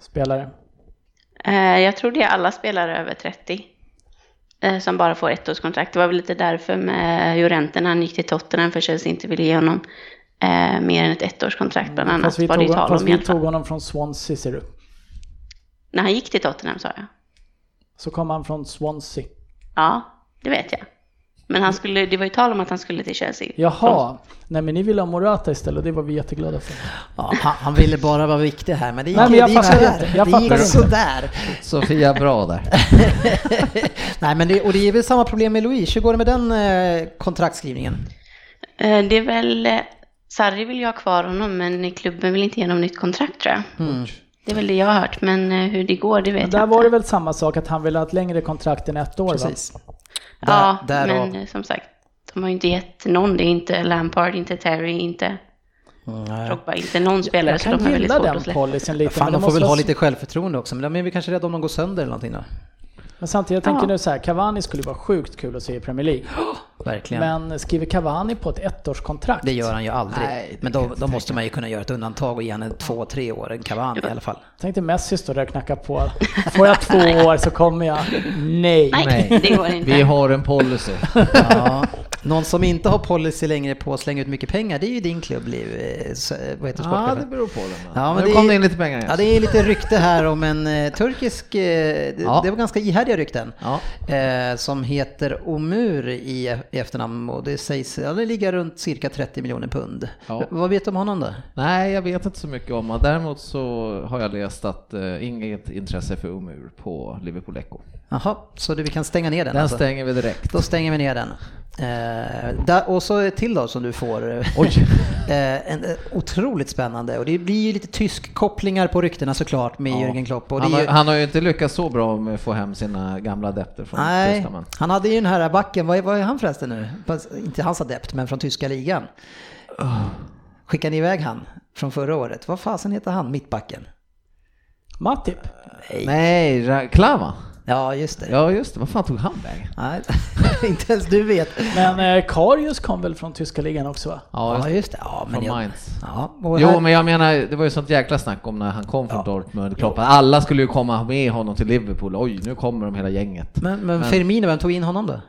spelare? Eh, Jag tror det är alla spelare över 30 eh, som bara får ettårskontrakt. Det var väl lite därför med Jorente när han gick till Tottenham för Chelsea inte ville ge honom eh, mer än ett ettårskontrakt bland annat. Fast vi, tog, fast vi tog honom från Swansea ser du. När han gick till Tottenham sa jag. Så kom han från Swansea. Ja, det vet jag. Men han skulle, det var ju tal om att han skulle till Chelsea. Jaha, nej men ni ville ha Morata istället och det var vi jätteglada för. Ja, han, han ville bara vara viktig här, men det gick, Nej, men jag det gick sådär. inte. Jag det gick sådär. Sofia, bra där. [laughs] Nej, men det, och det är väl samma problem med Louise. Hur går det med den eh, kontraktskrivningen? Eh, Det är väl, eh, Sarri vill ju ha kvar honom men klubben vill inte ge honom nytt kontrakt tror jag. Mm. Det är väl det jag har hört, men eh, hur det går det vet Men jag där var det väl samma sak att han ville ha ett längre kontrakt än ett år Precis. va? Ja, Där- därav. men eh, som sagt, de har ju inte gett någon det. är Inte Lampard, inte Terry, inte Nej. Drogba, inte någon spelare. Jag så de kan har väldigt gilla svårt den att släppa. policyn lite. Fan, men de får väl ha lite självförtroende också, men de är väl kanske rädda om de går sönder eller någonting då? Men samtidigt, jag tänker Ja. nu så här, Cavani skulle vara sjukt kul att se i Premier League. [gasps] [gasps] Verkligen. Men skriver Cavani på ett ettårskontrakt? det gör han ju aldrig. Nej, Men då, då måste man ju kunna göra ett undantag och ge honom två, tre år. En Cavani i alla fall. Tänk dig Messi står där och knackar på. Får jag två år så kommer jag. Nej. Nej, det går inte. Vi har en policy. [laughs] Ja. Någon som inte har policy längre på att slänga ut mycket pengar, det är ju din klubb, Liv. eh, eh, Vad heter Ja, det beror på det. Ja, men nu det kom är- det in lite pengar igen. Ja, det är lite rykte här om en eh, turkisk, eh, det, Ja. det var ganska ihärdiga rykten, Ja. eh, som heter Omur i, i efternamn och det sägs, ja, det ligger runt cirka 30 miljoner pund. Ja. Vad vet du om honom då? Nej, jag vet inte så mycket om honom. Däremot så har jag läst att uh, inget intresse för Umur på Liverpool Echo. Jaha, så det, vi kan stänga ner den Den alltså? stänger vi direkt. Då stänger vi ner den. Eh, där, och så till då som du får. [laughs] Eh, en, eh, otroligt spännande och det blir ju lite tysk kopplingar på ryktena såklart med Ja. Jürgen Klopp. Han, har, ju, han har ju inte lyckats så bra med att få hem sina gamla adepter från nej, Tyskland. han hade ju den här backen, vad är, vad är han förresten nu? Fast Inte hans adept, men från tyska ligan. Skickade ni iväg han från förra året? Vad fasen heter han, mittbacken? Matip? Nej, Ra- Klava. Ja, just det. Ja, just det. Vad fan tog han vägen? Nej, [laughs] inte ens du vet. Men eh, Karius kom väl från tyska ligan också va? Ja, just det. Ja, men Från Mainz. ja, Jo, här- men jag menar, det var ju sånt jäkla snack om när han kom från Dortmund. Klopp. Alla skulle ju komma med honom till Liverpool. Oj, nu kommer de hela gänget. men, men Firmino, vem tog in honom då?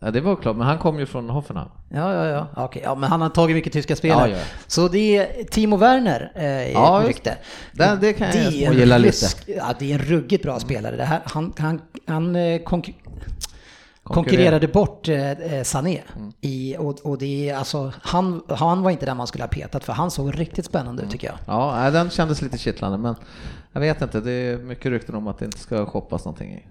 Ja, det var klart, men han kom ju från Hoffenheim. Ja, ja, ja. Okej, ja, men han har tagit mycket tyska spelare. Ja, ja. Så det är Timo Werner eh, Ja, rykte. det. Det kan jag en gilla lite. Ja, det är en ruggigt bra spelare. Det här, han han, han eh, konkur- konkurrerade bort eh, eh, Sané. Mm. I, och, och det är alltså, han, han var inte den man skulle ha petat för han såg riktigt spännande ut tycker jag. Ja, den kändes lite kittlande, men jag vet inte. Det är mycket rykten om att det inte ska shoppas någonting.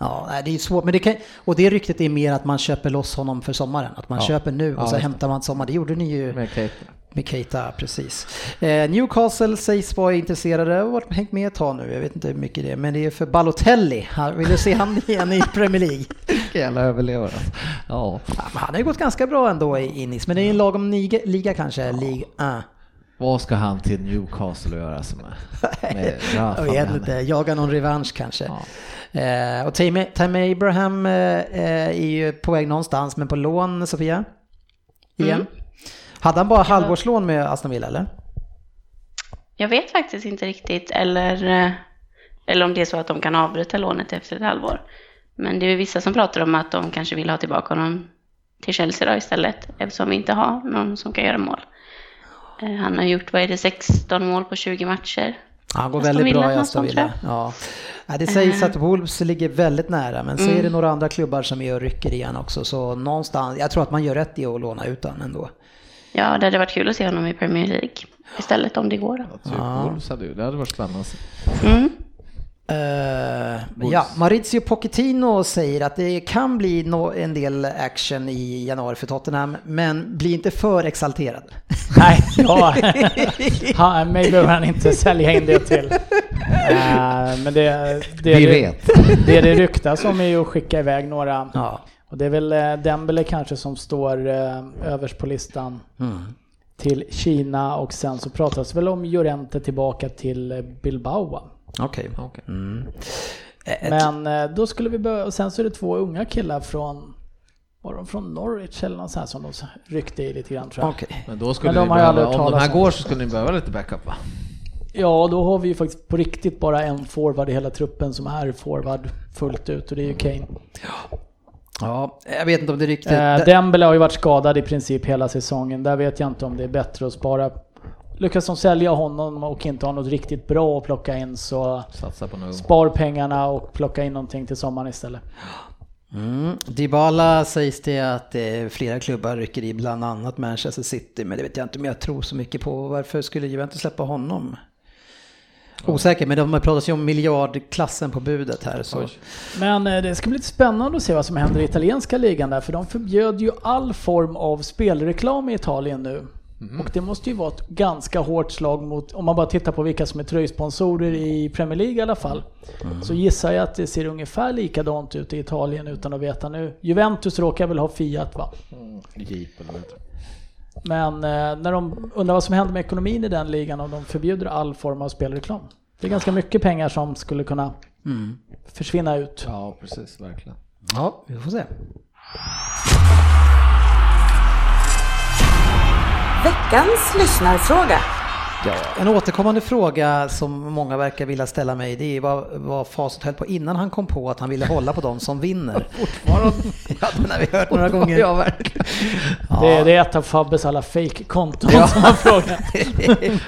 Ja, det är svårt. Men det kan, och det ryktet är mer att man köper loss honom för sommaren. Att man Ja. köper nu och Ja, så hämtar man sommar. Det gjorde ni ju. Med Kate. Med Keita, precis. Eh, Newcastle sägs vara intresserade och har hängt med ett tag nu. Jag vet inte hur mycket det är, men det är för Balotelli. Han- Vill du se han [laughs] igen i Premier League? Jävla överlevare. alltså. Ja. Ja, han har ju gått ganska bra ändå i Nice, men det är en lagom liga, liga kanske, League 1. Vad ska han till Newcastle att göra sig med? med Jag vet inte, jaga någon revansch kanske. Ja. Eh, och Tammy Abraham eh, eh, är ju på väg någonstans, men på lån, Sofia? Igen. Mm. Hade han bara halvårslån med Aston Villa eller? Jag vet faktiskt inte riktigt, eller, eh, eller om det är så att de kan avbryta lånet efter ett halvår. Men det är ju vissa som pratar om att de kanske vill ha tillbaka honom till Chelsea då istället, eftersom vi inte har någon som kan göra mål. Eh, Han har gjort, vad är det, 16 mål på 20 matcher. Han går väldigt bra i Aston Villa. Ja. Ja, det sägs att Wolves ligger väldigt nära, men så är det några andra klubbar som och rycker igen också. Så någonstans, jag tror att man gör rätt i att låna ut honom ändå. Ja, det hade varit kul att se honom i Premier League istället om det går. Då. Typ Wolves hade ju, det hade varit spännande. Mm. Eh, ja, Maurizio Pochettino säger att det kan bli no- en del action i januari för Tottenham, men bli inte för exalterad. [laughs] Nej, ja. [laughs] han, mig behöver han inte sälja in det till. [laughs] Eh, men det, det, Vi det, vet. det det ryktas om är ju att skicka iväg några. Ja. Och det är väl eh, Dembele kanske som står eh, överst på listan till Kina och sen så pratas väl om Llorente tillbaka till Bilbao. Okej. Okej. Eh, Men eh, då skulle vi börja, och sen så är det två unga killar från, var de från Norwich eller något sånt här som de ryckte i lite grann tror jag. Okej. Men då skulle Men de ni behöva, om de här går så skulle ni behöva lite backup va? Ja, då har vi ju faktiskt på riktigt bara en forward i hela truppen som är forward fullt ut och det är ju Kane. Ja, jag vet inte om det är riktigt... Eh, Dembele har ju varit skadad i princip hela säsongen. Där vet jag inte om det är bättre att spara. Lyckas de sälja honom och inte ha något riktigt bra att plocka in så Satsa på något. spar pengarna och plocka in någonting till sommaren istället. Mm. Dybala sägs det att eh, flera klubbar rycker i, bland annat Manchester City, men det vet jag inte om jag tror så mycket på. Varför skulle Juventus släppa honom? Osäker, men de har pratat ju om miljardklassen på budet här. Så. Men eh, det ska bli lite spännande att se vad som händer i italienska ligan där, för de förbjöd ju all form av spelreklam i Italien nu. Och det måste ju vara ett ganska hårt slag mot, om man bara tittar på vilka som är tröjsponsorer i Premier League i alla fall. Så gissar jag att det ser ungefär likadant ut i Italien utan att veta nu. Juventus råkar väl ha Fiat va? Jeep eller det? Men eh, när de undrar vad som händer med ekonomin i den ligan om de förbjuder all form av spelreklam. Det är ganska mycket pengar som skulle kunna försvinna ut. Ja, precis, verkligen. Ja, vi får se. Veckans lyssnarfråga. Ja, en återkommande fråga som många verkar vilja ställa mig det är vad, vad Facit höll på innan han kom på att han ville hålla på de som vinner. [laughs] Fortfarande? [laughs] ja, den har vi hört några gånger. Ja, verkligen. Det, det är ett av Fabbes alla fake-konton som han frågar. [laughs]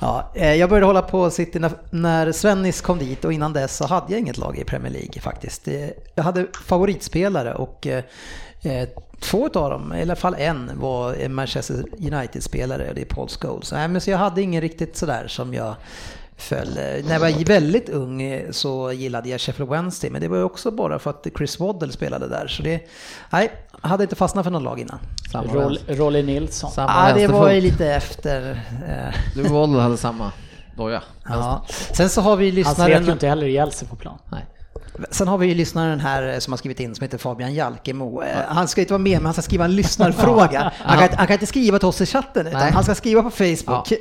ja, eh, jag började hålla på City när, när Svennis kom dit och innan dess så hade jag inget lag i Premier League faktiskt. Eh, Jag hade favoritspelare och eh, två av dem, i alla fall en, var en Manchester United-spelare och det är Paul Scholes. Nej, men så jag hade ingen riktigt sådär som jag föll. Eh, När jag var väldigt ung eh, så gillade jag Sheffield Wednesday, men det var ju också bara för att Chris Waddle spelade där. Så det, nej, hade inte fastnat för någon lag innan. Samma Roll, Rolly Nilsson. Samma Ja, det var ju lite efter. eh, Du och Woll hade samma doja. Ja. Sen så har vi Han slet ju lyssnaren, inte heller ihjäl sig på plan. Nej. Sen har vi ju lyssnaren här eh, som har skrivit in som heter Fabian Jalkemo. Eh, Han ska inte vara med men han ska skriva en lyssnarfråga. Han kan, han kan inte skriva till oss i chatten utan Nej. han ska skriva på Facebook.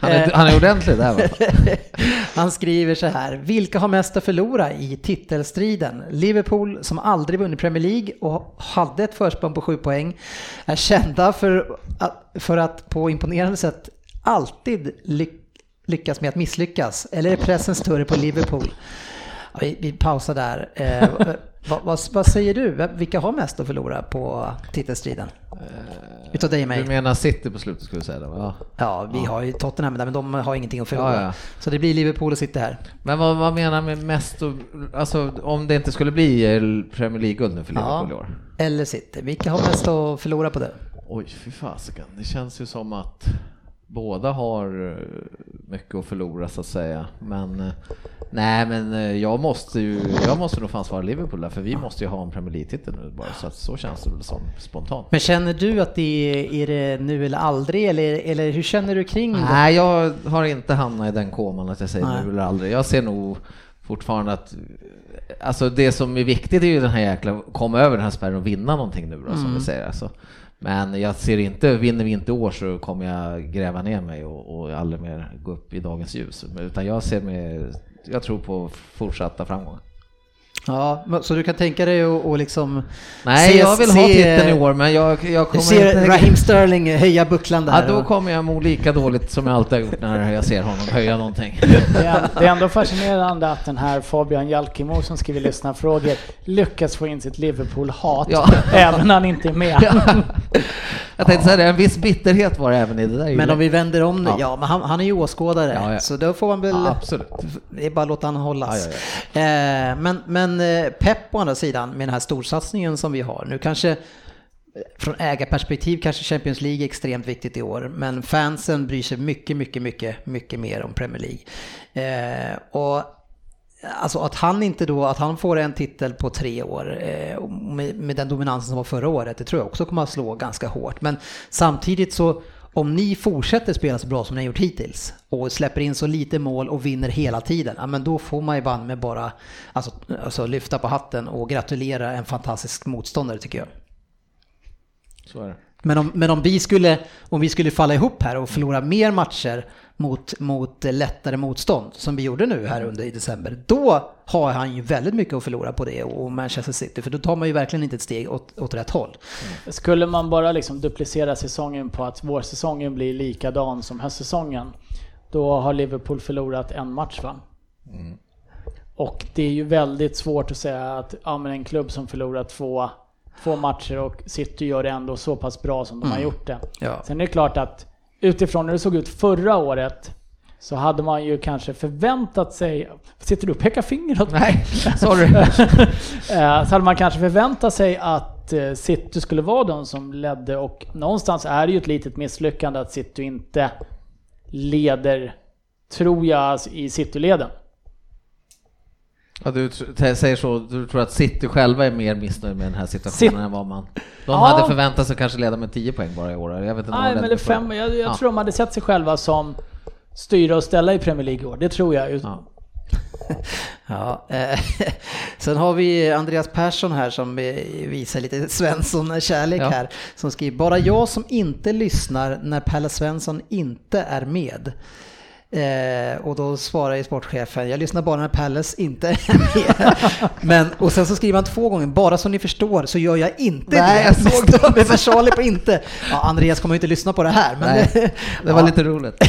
Han är, han är ordentlig där? [laughs] Han skriver så här. Vilka har mest att förlora i titelstriden? Liverpool som aldrig vunnit Premier League och hade ett försprång på sju poäng är kända för att, för att på imponerande sätt alltid ly- lyckas med att misslyckas. Eller är pressen större på Liverpool? Ja, vi, vi pausar där. Eh, [laughs] vad, vad, vad säger du? Vilka har mest att förlora på titelstriden? Utav dig och mig. Du menar City på slutet skulle du säga va? Ja. Ja, vi har ju Tottenham där, men de har ingenting att förlora. Ja, ja. Så det blir Liverpool och City här. Men vad, vad menar med mest och, alltså om det inte skulle bli eh, Premier League-guld nu för Liverpool i år? Eller City. Vilka har mest att förlora på det? Oj, fy fasiken. Det känns ju som att båda har eh, mycket att förlora så att säga. Men eh, nej, men eh, jag måste ju, jag måste nog fan svara Liverpool där, för vi måste ju ha en Premier League-titel nu bara. Så att så känns det väl som spontant. Men känner du att det är, är det nu eller aldrig? Eller, eller hur känner du kring det? Nej, jag har inte hamnat i den koman att jag säger Nej. nu eller aldrig. Jag ser nog fortfarande att Alltså det som är viktigt är ju den här jäkla, komma över den här spärren och vinna någonting nu då som vi säger. Alltså. Men jag ser inte, vinner vi inte år så kommer jag gräva ner mig och, och aldrig mer gå upp i dagens ljus. Utan jag ser med, jag tror på fortsatta framgångar. Ja, så du kan tänka dig att och liksom... Nej, se- jag vill ha se- titeln i år men jag, jag kommer ser inte... Raheem Sterling höja bucklan där. Ja, då och- kommer jag må lika dåligt som jag alltid har gjort när jag ser honom höja någonting. [laughs] Det är, det är ändå fascinerande att den här Fabian Jalkemo som skriver lyssnarfrågor lyckas få in sitt Liverpool-hat Ja. [laughs] även när han inte är med. [laughs] Jag tänkte säga det, en viss bitterhet var det även i det där. Men om vi vänder om nu, Ja. ja, men han, han är ju åskådare. Ja, ja. Så då får man väl... Absolut. Det är bara att låta han hållas. Eh, men, men eh, Pep å andra sidan med den här storsatsningen som vi har. Nu kanske eh, från ägarperspektiv kanske Champions League är extremt viktigt i år. Men fansen bryr sig mycket, mycket, mycket, mycket mer om Premier League. Eh, och Alltså att han inte då, att han får en titel på tre år eh, med, med den dominansen som var förra året, det tror jag också kommer att slå ganska hårt. Men samtidigt så, om ni fortsätter spela så bra som ni har gjort hittills och släpper in så lite mål och vinner hela tiden, ja, men då får man ju banne med bara alltså, alltså, lyfta på hatten och gratulera en fantastisk motståndare tycker jag. Så är det. Men om, men om, vi skulle, om vi skulle falla ihop här och förlora mer matcher mot, mot lättare motstånd, som vi gjorde nu här under i december, då har han ju väldigt mycket att förlora på det och Manchester City, för då tar man ju verkligen inte ett steg åt, åt rätt håll. Skulle man bara liksom duplicera säsongen på att vårsäsongen blir likadan som höstsäsongen, då har Liverpool förlorat en match va? Och det är ju väldigt svårt att säga att ja, men en klubb som förlorar två, två matcher och City gör det ändå så pass bra som de har gjort det. Ja. Sen är det klart att utifrån hur det såg ut förra året så hade man ju kanske förväntat sig... Sitter du och pekar finger åt mig? Nej, [laughs] sorry. [laughs] Eh, Så hade man kanske förväntat sig att eh, City skulle vara de som ledde och någonstans är det ju ett litet misslyckande att City inte leder, tror jag, i City-leden. Ja, du säger så, du tror att City själva är mer missnöjda med den här situationen City- än vad man... De Ja. hade förväntat sig kanske leda med 10 poäng bara i år. Jag vet inte Nej, men förra. fem, jag, jag Ja. tror de hade sett sig själva som styra och ställa i Premier League i år. Det tror jag. Ja. [laughs] Ja, eh, [laughs] sen har vi Andreas Persson här som eh, visar lite Svensson-kärlek Ja. här. Som skriver, bara jag som inte lyssnar när Pelle Svensson inte är med. Eh, och då svarar ju sportchefen, jag lyssnar bara när Palace inte är med. Men, och sen så skriver han två gånger, bara så ni förstår så gör jag inte Nej, det. jag såg [laughs] stor- Med versaler på inte. Ja, Andreas kommer ju inte lyssna på det här. Men Nej, [laughs] det var Ja. lite roligt. [laughs]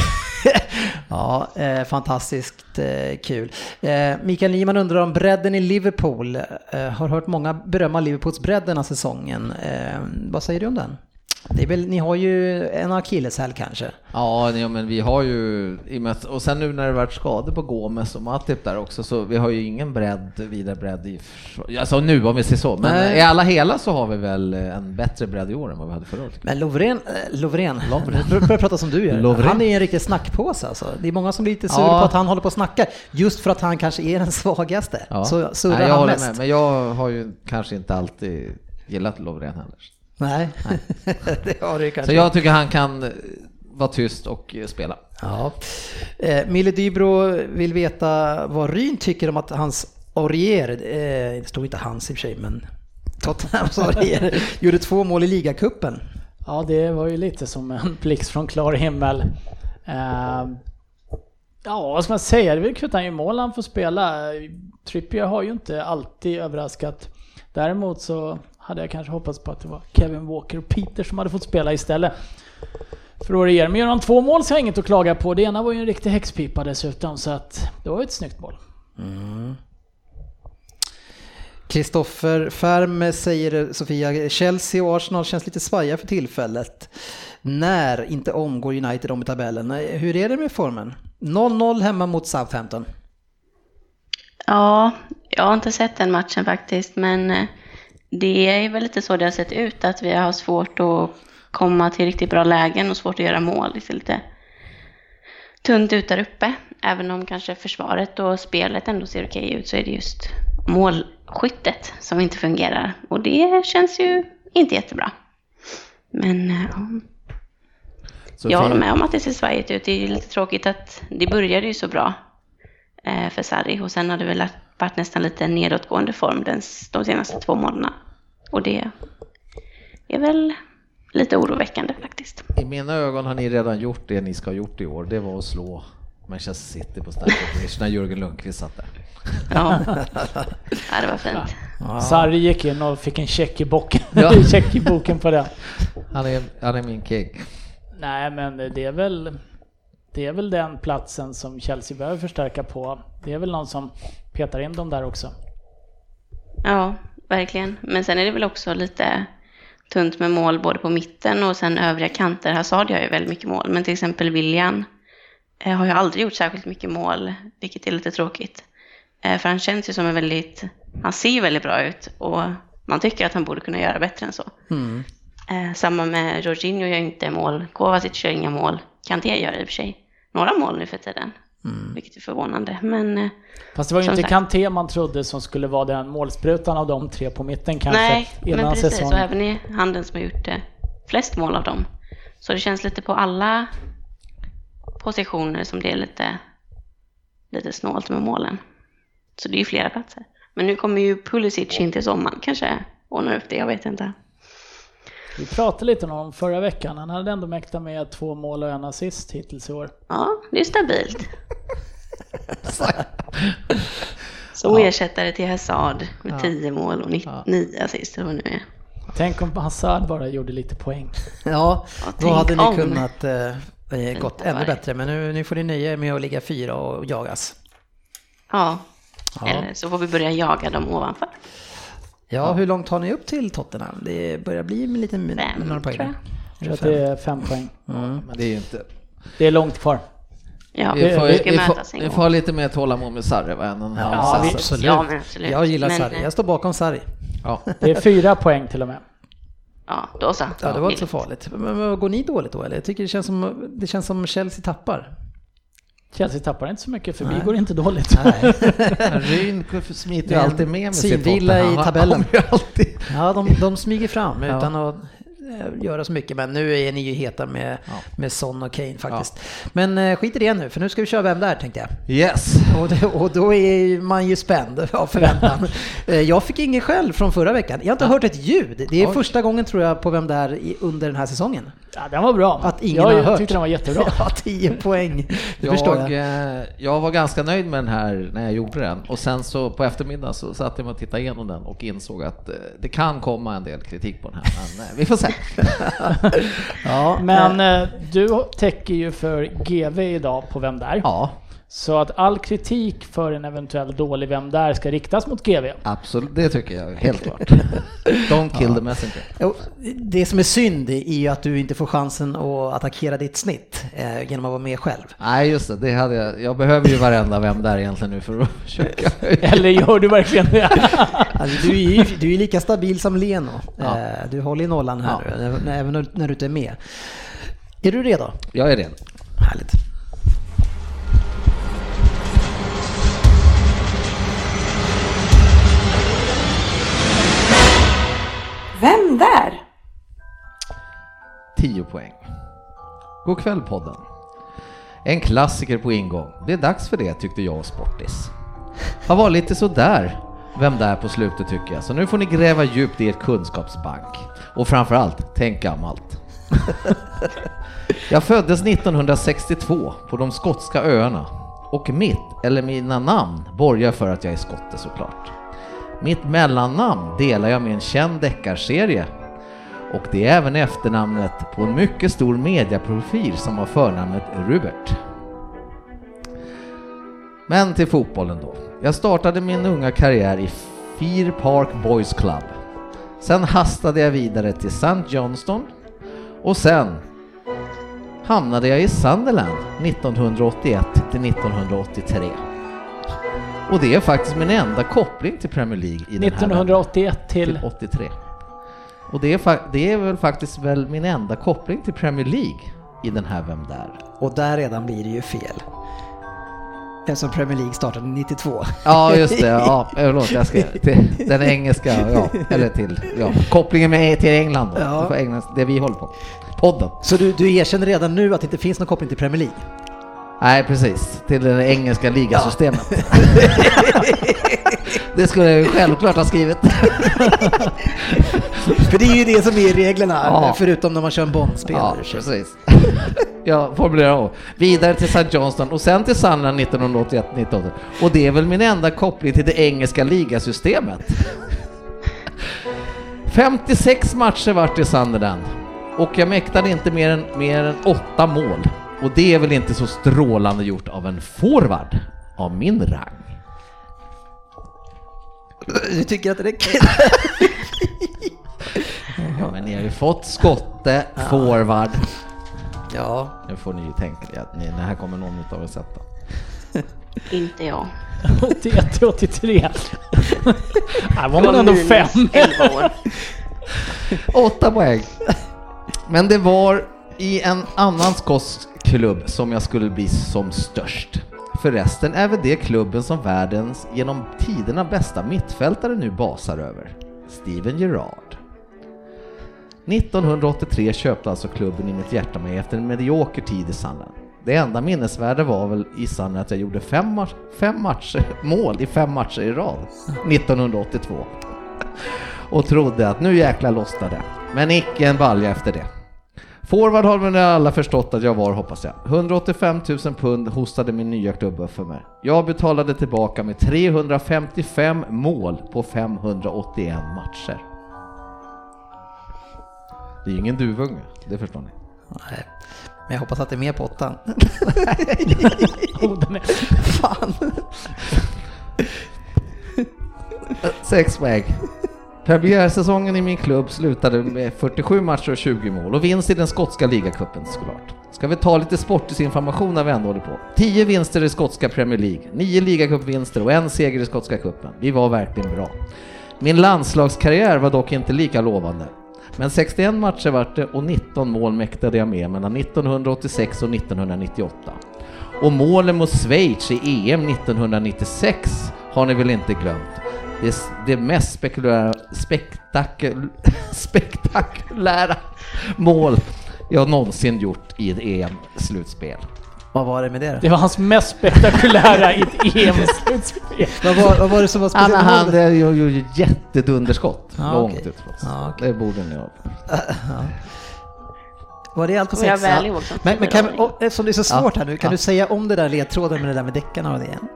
Ja, eh, fantastiskt eh, kul. Eh, Mikael Nyman undrar om bredden i Liverpool. Eh, har hört många berömma Liverpools bredd den här säsongen. Eh, vad säger du om den? Det är väl, ni har ju en akilleshäl kanske? Ja, ja, men vi har ju, och sen nu när det varit skador på Gomes och Matip där också, så vi har ju ingen bredd, vidare bredd i, alltså nu om vi ser så, men Nej. i alla hela så har vi väl en bättre bredd i år än vad vi hade förra året. Men Lovren, eh, Lovren, du [laughs] börjar prata som du gör. Lovren. Han är en riktig snackpåse alltså. Det är många som blir lite sura Ja. på att han håller på och snackar. Just för att han kanske är den [laughs] svagaste. Ja. Så surrar Nej, jag han mest. med, men jag har ju kanske inte alltid gillat Lovren heller. Nej, [laughs] det har du kanske. Så jag tycker han kan eh, vara tyst och eh, spela. Ja. Eh, Mille Dybro vill veta vad Ryn tycker om att hans Aurier, eh, det stod inte hans i och för sig, men Tottenhams Aurier [laughs] gjorde två mål i ligacupen. Ja, det var ju lite som en blixt från klar himmel. Eh, ja, vad ska man säga? Det är väl kul att han gör mål han får spela. Trippier har ju inte alltid överraskat. Däremot så hade jag kanske hoppats på att det var Kevin Walker och Peter som hade fått spela istället. För Aurier. Men gör han två mål så har jag inget att klaga på. Det ena var ju en riktig häxpipa dessutom, så att det var ju ett snyggt mål. Kristoffer Färm säger Sofia, Chelsea och Arsenal känns lite svajiga för tillfället. När, inte om, går United om i tabellen. Hur är det med formen? 0-0 hemma mot Southampton. Ja, jag har inte sett den matchen faktiskt, men eh, det är väl lite så det har sett ut, att vi har svårt att komma till riktigt bra lägen och svårt att göra mål. Det ser lite tunt ut där uppe. Även om kanske försvaret och spelet ändå ser okej ut så är det just målskyttet som inte fungerar. Och det känns ju inte jättebra. Men eh, ja, Så jag håller med om att det ser svajigt ut. Det är lite tråkigt att det började ju så bra eh, för Sarri och sen har det väl varit nästan lite nedåtgående form de senaste två månaderna. Och det är väl lite oroväckande faktiskt. I mina ögon har ni redan gjort det ni ska ha gjort i år. Det var att slå Manchester City på Stamford Bridge när Jörgen Lundqvist satt där. Ja, [laughs] ja det var fint. Sarri gick in och fick en check i boken, Ja. [laughs] check i boken på det. Han är, han är min king. Nej, men det är väl det är väl den platsen som Chelsea behöver förstärka på. Det är väl någon som petar in dem där också. Ja, verkligen. Men sen är det väl också lite tunt med mål både på mitten och sen övriga kanter. Hazard gör ju väldigt mycket mål, men till exempel William eh, har ju aldrig gjort särskilt mycket mål, vilket är lite tråkigt. Eh, För han känns ju som en väldigt, han ser ju väldigt bra ut och man tycker att han borde kunna göra bättre än så. Eh, Samma med Jorginho gör inte mål, Kovacic gör inga mål, Kanté gör i och för sig några mål nu för tiden, vilket är förvånande. Men eh, Fast det var ju inte. Kanté man trodde som skulle vara den målsprutan av de tre på mitten kanske Nej, men precis. säsongen. Och även i handen som har gjort eh, flest mål av dem. Så det känns lite på alla positioner som det är lite, lite snålt med målen. Så det är ju flera platser. Men nu kommer ju Pulisic in till sommaren. Kanske ordnar upp det, jag vet inte. Vi pratade lite om honom förra veckan. Han hade ändå mäktat med två mål och en assist hittills i år. Ja, det är stabilt. [laughs] Så ersättare till Hazard med 10 mål och 9 assist eller vad nu är. Tänk om Hazard bara gjorde lite poäng. [laughs] Ja, Ja, då hade ni om. kunnat eh, eh, gått ännu bättre. Men nu, nu får ni nöja er med att ligga fyra och jagas. Ja. Ja. eller så får vi börja jaga dem ovanför. Ja, hur långt har ni upp till Tottenham? Det börjar bli en liten min- Fem, några poäng. tror jag. Jag tror att det är fem poäng. Men det är ju inte... Det är långt kvar. Ja, Vi får, vi vi får, vi får ha lite mer tålamod med Sarri va, än en Ja, vi- absolut. Ja, men absolut. Jag gillar Men, Sarri. eh, Jag står bakom Sarri. Ja. Det är fyra poäng till och med. Ja, då så. Ja, det var inte så farligt. Men, men går ni dåligt då eller? Jag tycker det känns som, det känns som Chelsea tappar. Chelsea tappar inte så mycket för Nej. vi går inte dåligt. [laughs] Ryn smiter ju alltid med med sitt synvilla Tottenham. i tabellen. Ja, de, de smyger fram utan att göra så mycket. Men nu är ni ju heta med, Ja. med Son och Kane faktiskt. Men eh, skit i det nu, för nu ska vi köra Vem där tänkte jag. Yes! Och, och då är man ju spänd av förväntan. [laughs] Eh, jag fick ingen själv från förra veckan. Jag har inte hört ett ljud. Det är Oj. första gången tror jag på Vem där under den här säsongen. Ja, den var bra. Att ingen jag har hört. tyckte den var jättebra. [laughs] Ja, 10 poäng. Det förstår jag. Jag, eh, jag var ganska nöjd med den här när jag gjorde den och sen så på eftermiddagen så satt jag och tittade igenom den och insåg att eh, det kan komma en del kritik på den här, men eh, vi får se. [laughs] Ja, Men eh, du täcker ju för GV idag på Vem där? Ja, Så att all kritik för en eventuell dålig Vem där ska riktas mot GV. absolut, det tycker jag helt klart. [laughs] Don't kill the messenger. Det som är synd är ju att du inte får chansen att attackera ditt snitt eh, genom att vara med själv. Nej just det, det hade jag. Jag behöver ju varenda vem där egentligen nu för att [laughs] försöka. Eller gör du verkligen det? [laughs] Alltså, du, är ju, du är lika stabil som Leno. Ja. Eh, Du håller i nollan här Ja. nu, även när- när du inte är med. Är du redo? Jag är redo. Härligt. Vem där? 10 poäng. God kväll podden. En klassiker på ingång. Det är dags för det tyckte jag och Sportis. Har varit lite sådär, vem där på slutet tycker jag. Så nu får ni gräva djupt i ert kunskapsbank. Och framförallt, tänk gammalt. [laughs] Jag föddes 1962 på de skotska öarna. Och mitt, eller mina namn, borgar för att jag är skotte såklart. Mitt mellannamn delar jag med en känd deckarserie och det är även efternamnet på en mycket stor mediaprofil som har förnamnet Rubert. Men till fotbollen då. Jag startade min unga karriär i Fear Park Boys Club. Sen hastade jag vidare till St. Johnston och sen hamnade jag i Sunderland 1981 till 1983. Och det är faktiskt min enda koppling till Premier League i den här 1981 till... till 83. Och det är, det är väl faktiskt väl min enda koppling till Premier League i den här Vem där? Och där redan blir det ju fel. Eftersom Premier League startade 92. Ja, just det. Ja, förlåt, jag ska till den engelska, ja, eller till, ja, kopplingen med till England då. Ja. För England, det vi håller på. Podden. Så du, du erkänner redan nu att det inte finns någon koppling till Premier League? Nej, precis. Till det engelska ligasystemet. [laughs] det skulle jag ju självklart ha skrivit. [laughs] För det är ju det som är reglerna, Ja. förutom när man kör en Ja, Bondspelare. precis. [laughs] Jag formulerar om. Vidare till St. Johnston och sen till Sunderland 1981-1980. Och det är väl min enda koppling till det engelska ligasystemet. 56 matcher vart i Sunderland och jag mäktade inte mer än, mer än åtta mål. Och det är väl inte så strålande gjort av en forward av min rang. Du tycker att det räcker? [laughs] Ja, men ni har ju fått skotte, forward. Ja, Nu får ni ju tänka er att ni, det här kommer någon utav er sätta. [laughs] Inte jag. 81 till 83. Här var man ändå fem. 11 år. Åtta poäng. Men det var i en annan skotsk klubb som jag skulle bli som störst. Förresten är väl det klubben som världens genom tiderna bästa mittfältare nu basar över. Steven Gerrard. 1983 köpte alltså klubben i mitt hjärta mig efter en medioker tid i Sunderland. Det enda minnesvärda var väl i Sunderland att jag gjorde fem, match, fem matcher, mål i fem matcher i rad 1982 och trodde att nu jäkla lossnade det. Men icke en balja efter det. Forward har väl alla förstått att jag var hoppas jag. 185 000 pund hostade min nya klubb upp för mig. Jag betalade tillbaka med 355 mål på 581 matcher. Det är ju ingen duvunge, det förstår ni. nej. Men jag hoppas att det är mer på åttan. [laughs] Oh, är... Fan. Sex poäng. Premiärsäsongen i min klubb slutade med 47 matcher och 20 mål och vinst i den skotska ligacupen såklart. Ska vi ta lite sportisinformation när vi ändå håller på? 10 vinster i skotska Premier League, 9 ligacupvinster och en seger i skotska cupen. Vi var verkligen bra. Min landslagskarriär var dock inte lika lovande. Men 61 matcher vart det och 19 mål mäktade jag med mellan 1986 och 1998. Och målen mot Schweiz i EM 1996 har ni väl inte glömt? Det, det mest spektakulära, spektakul, [laughs] spektakulära mål jag någonsin gjort i ett EM-slutspel. Vad var det med det då? Det var hans mest spektakulära i ett [laughs] EM-slutspel. Vad var, vad var det som var speciellt? han gjorde ju jättedunderskott Ja, långt okej. ut. Ja, okej. Det borde ni ha. [laughs] Var det allt på jag sex? väl Ja. ihåg som Men, men kan, och, eftersom det är så svårt här nu, kan Ja. du säga om det där ledtråden med det där med deckarna och det igen?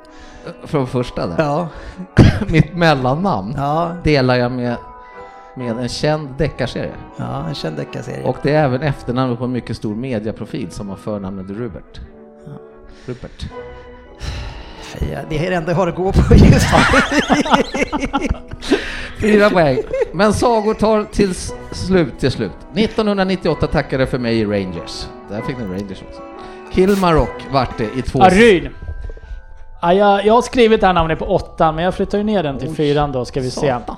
Från första där. Ja. [laughs] Mitt mellannamn Ja, delar jag med, med en känd deckarserie. ja en känd deckarserie. Och det är även efternamnet på en mycket stor mediaprofil som har förnamnet Rupert. Rupert. Ja, det är det enda jag har att gå på just nu. [laughs] Fyra poäng. Men sagor tar till slut till slut. 1998 tackade för mig i Rangers. Där fick ni Rangers också. Kilmarrock vart det i två... Ja, Ryn. Ja, jag, jag har skrivit det här namnet på åttan, men jag flyttar ju ner den till fyran då, ska vi se. Satan.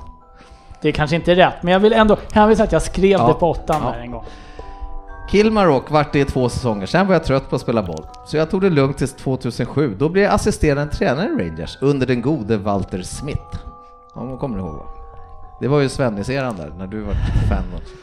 Det är kanske inte är rätt, men jag vill ändå hänvisa att jag skrev Ja. det på åttan Ja. där en gång. Kilmarock vart det i två säsonger, sen var jag trött på att spela boll. Så jag tog det lugnt tills 2007, då blev jag assisterande tränare i Rangers under den gode Walter Smith. Om du kommer ihåg va? Det var ju Svennis-eran där, när du var fan också.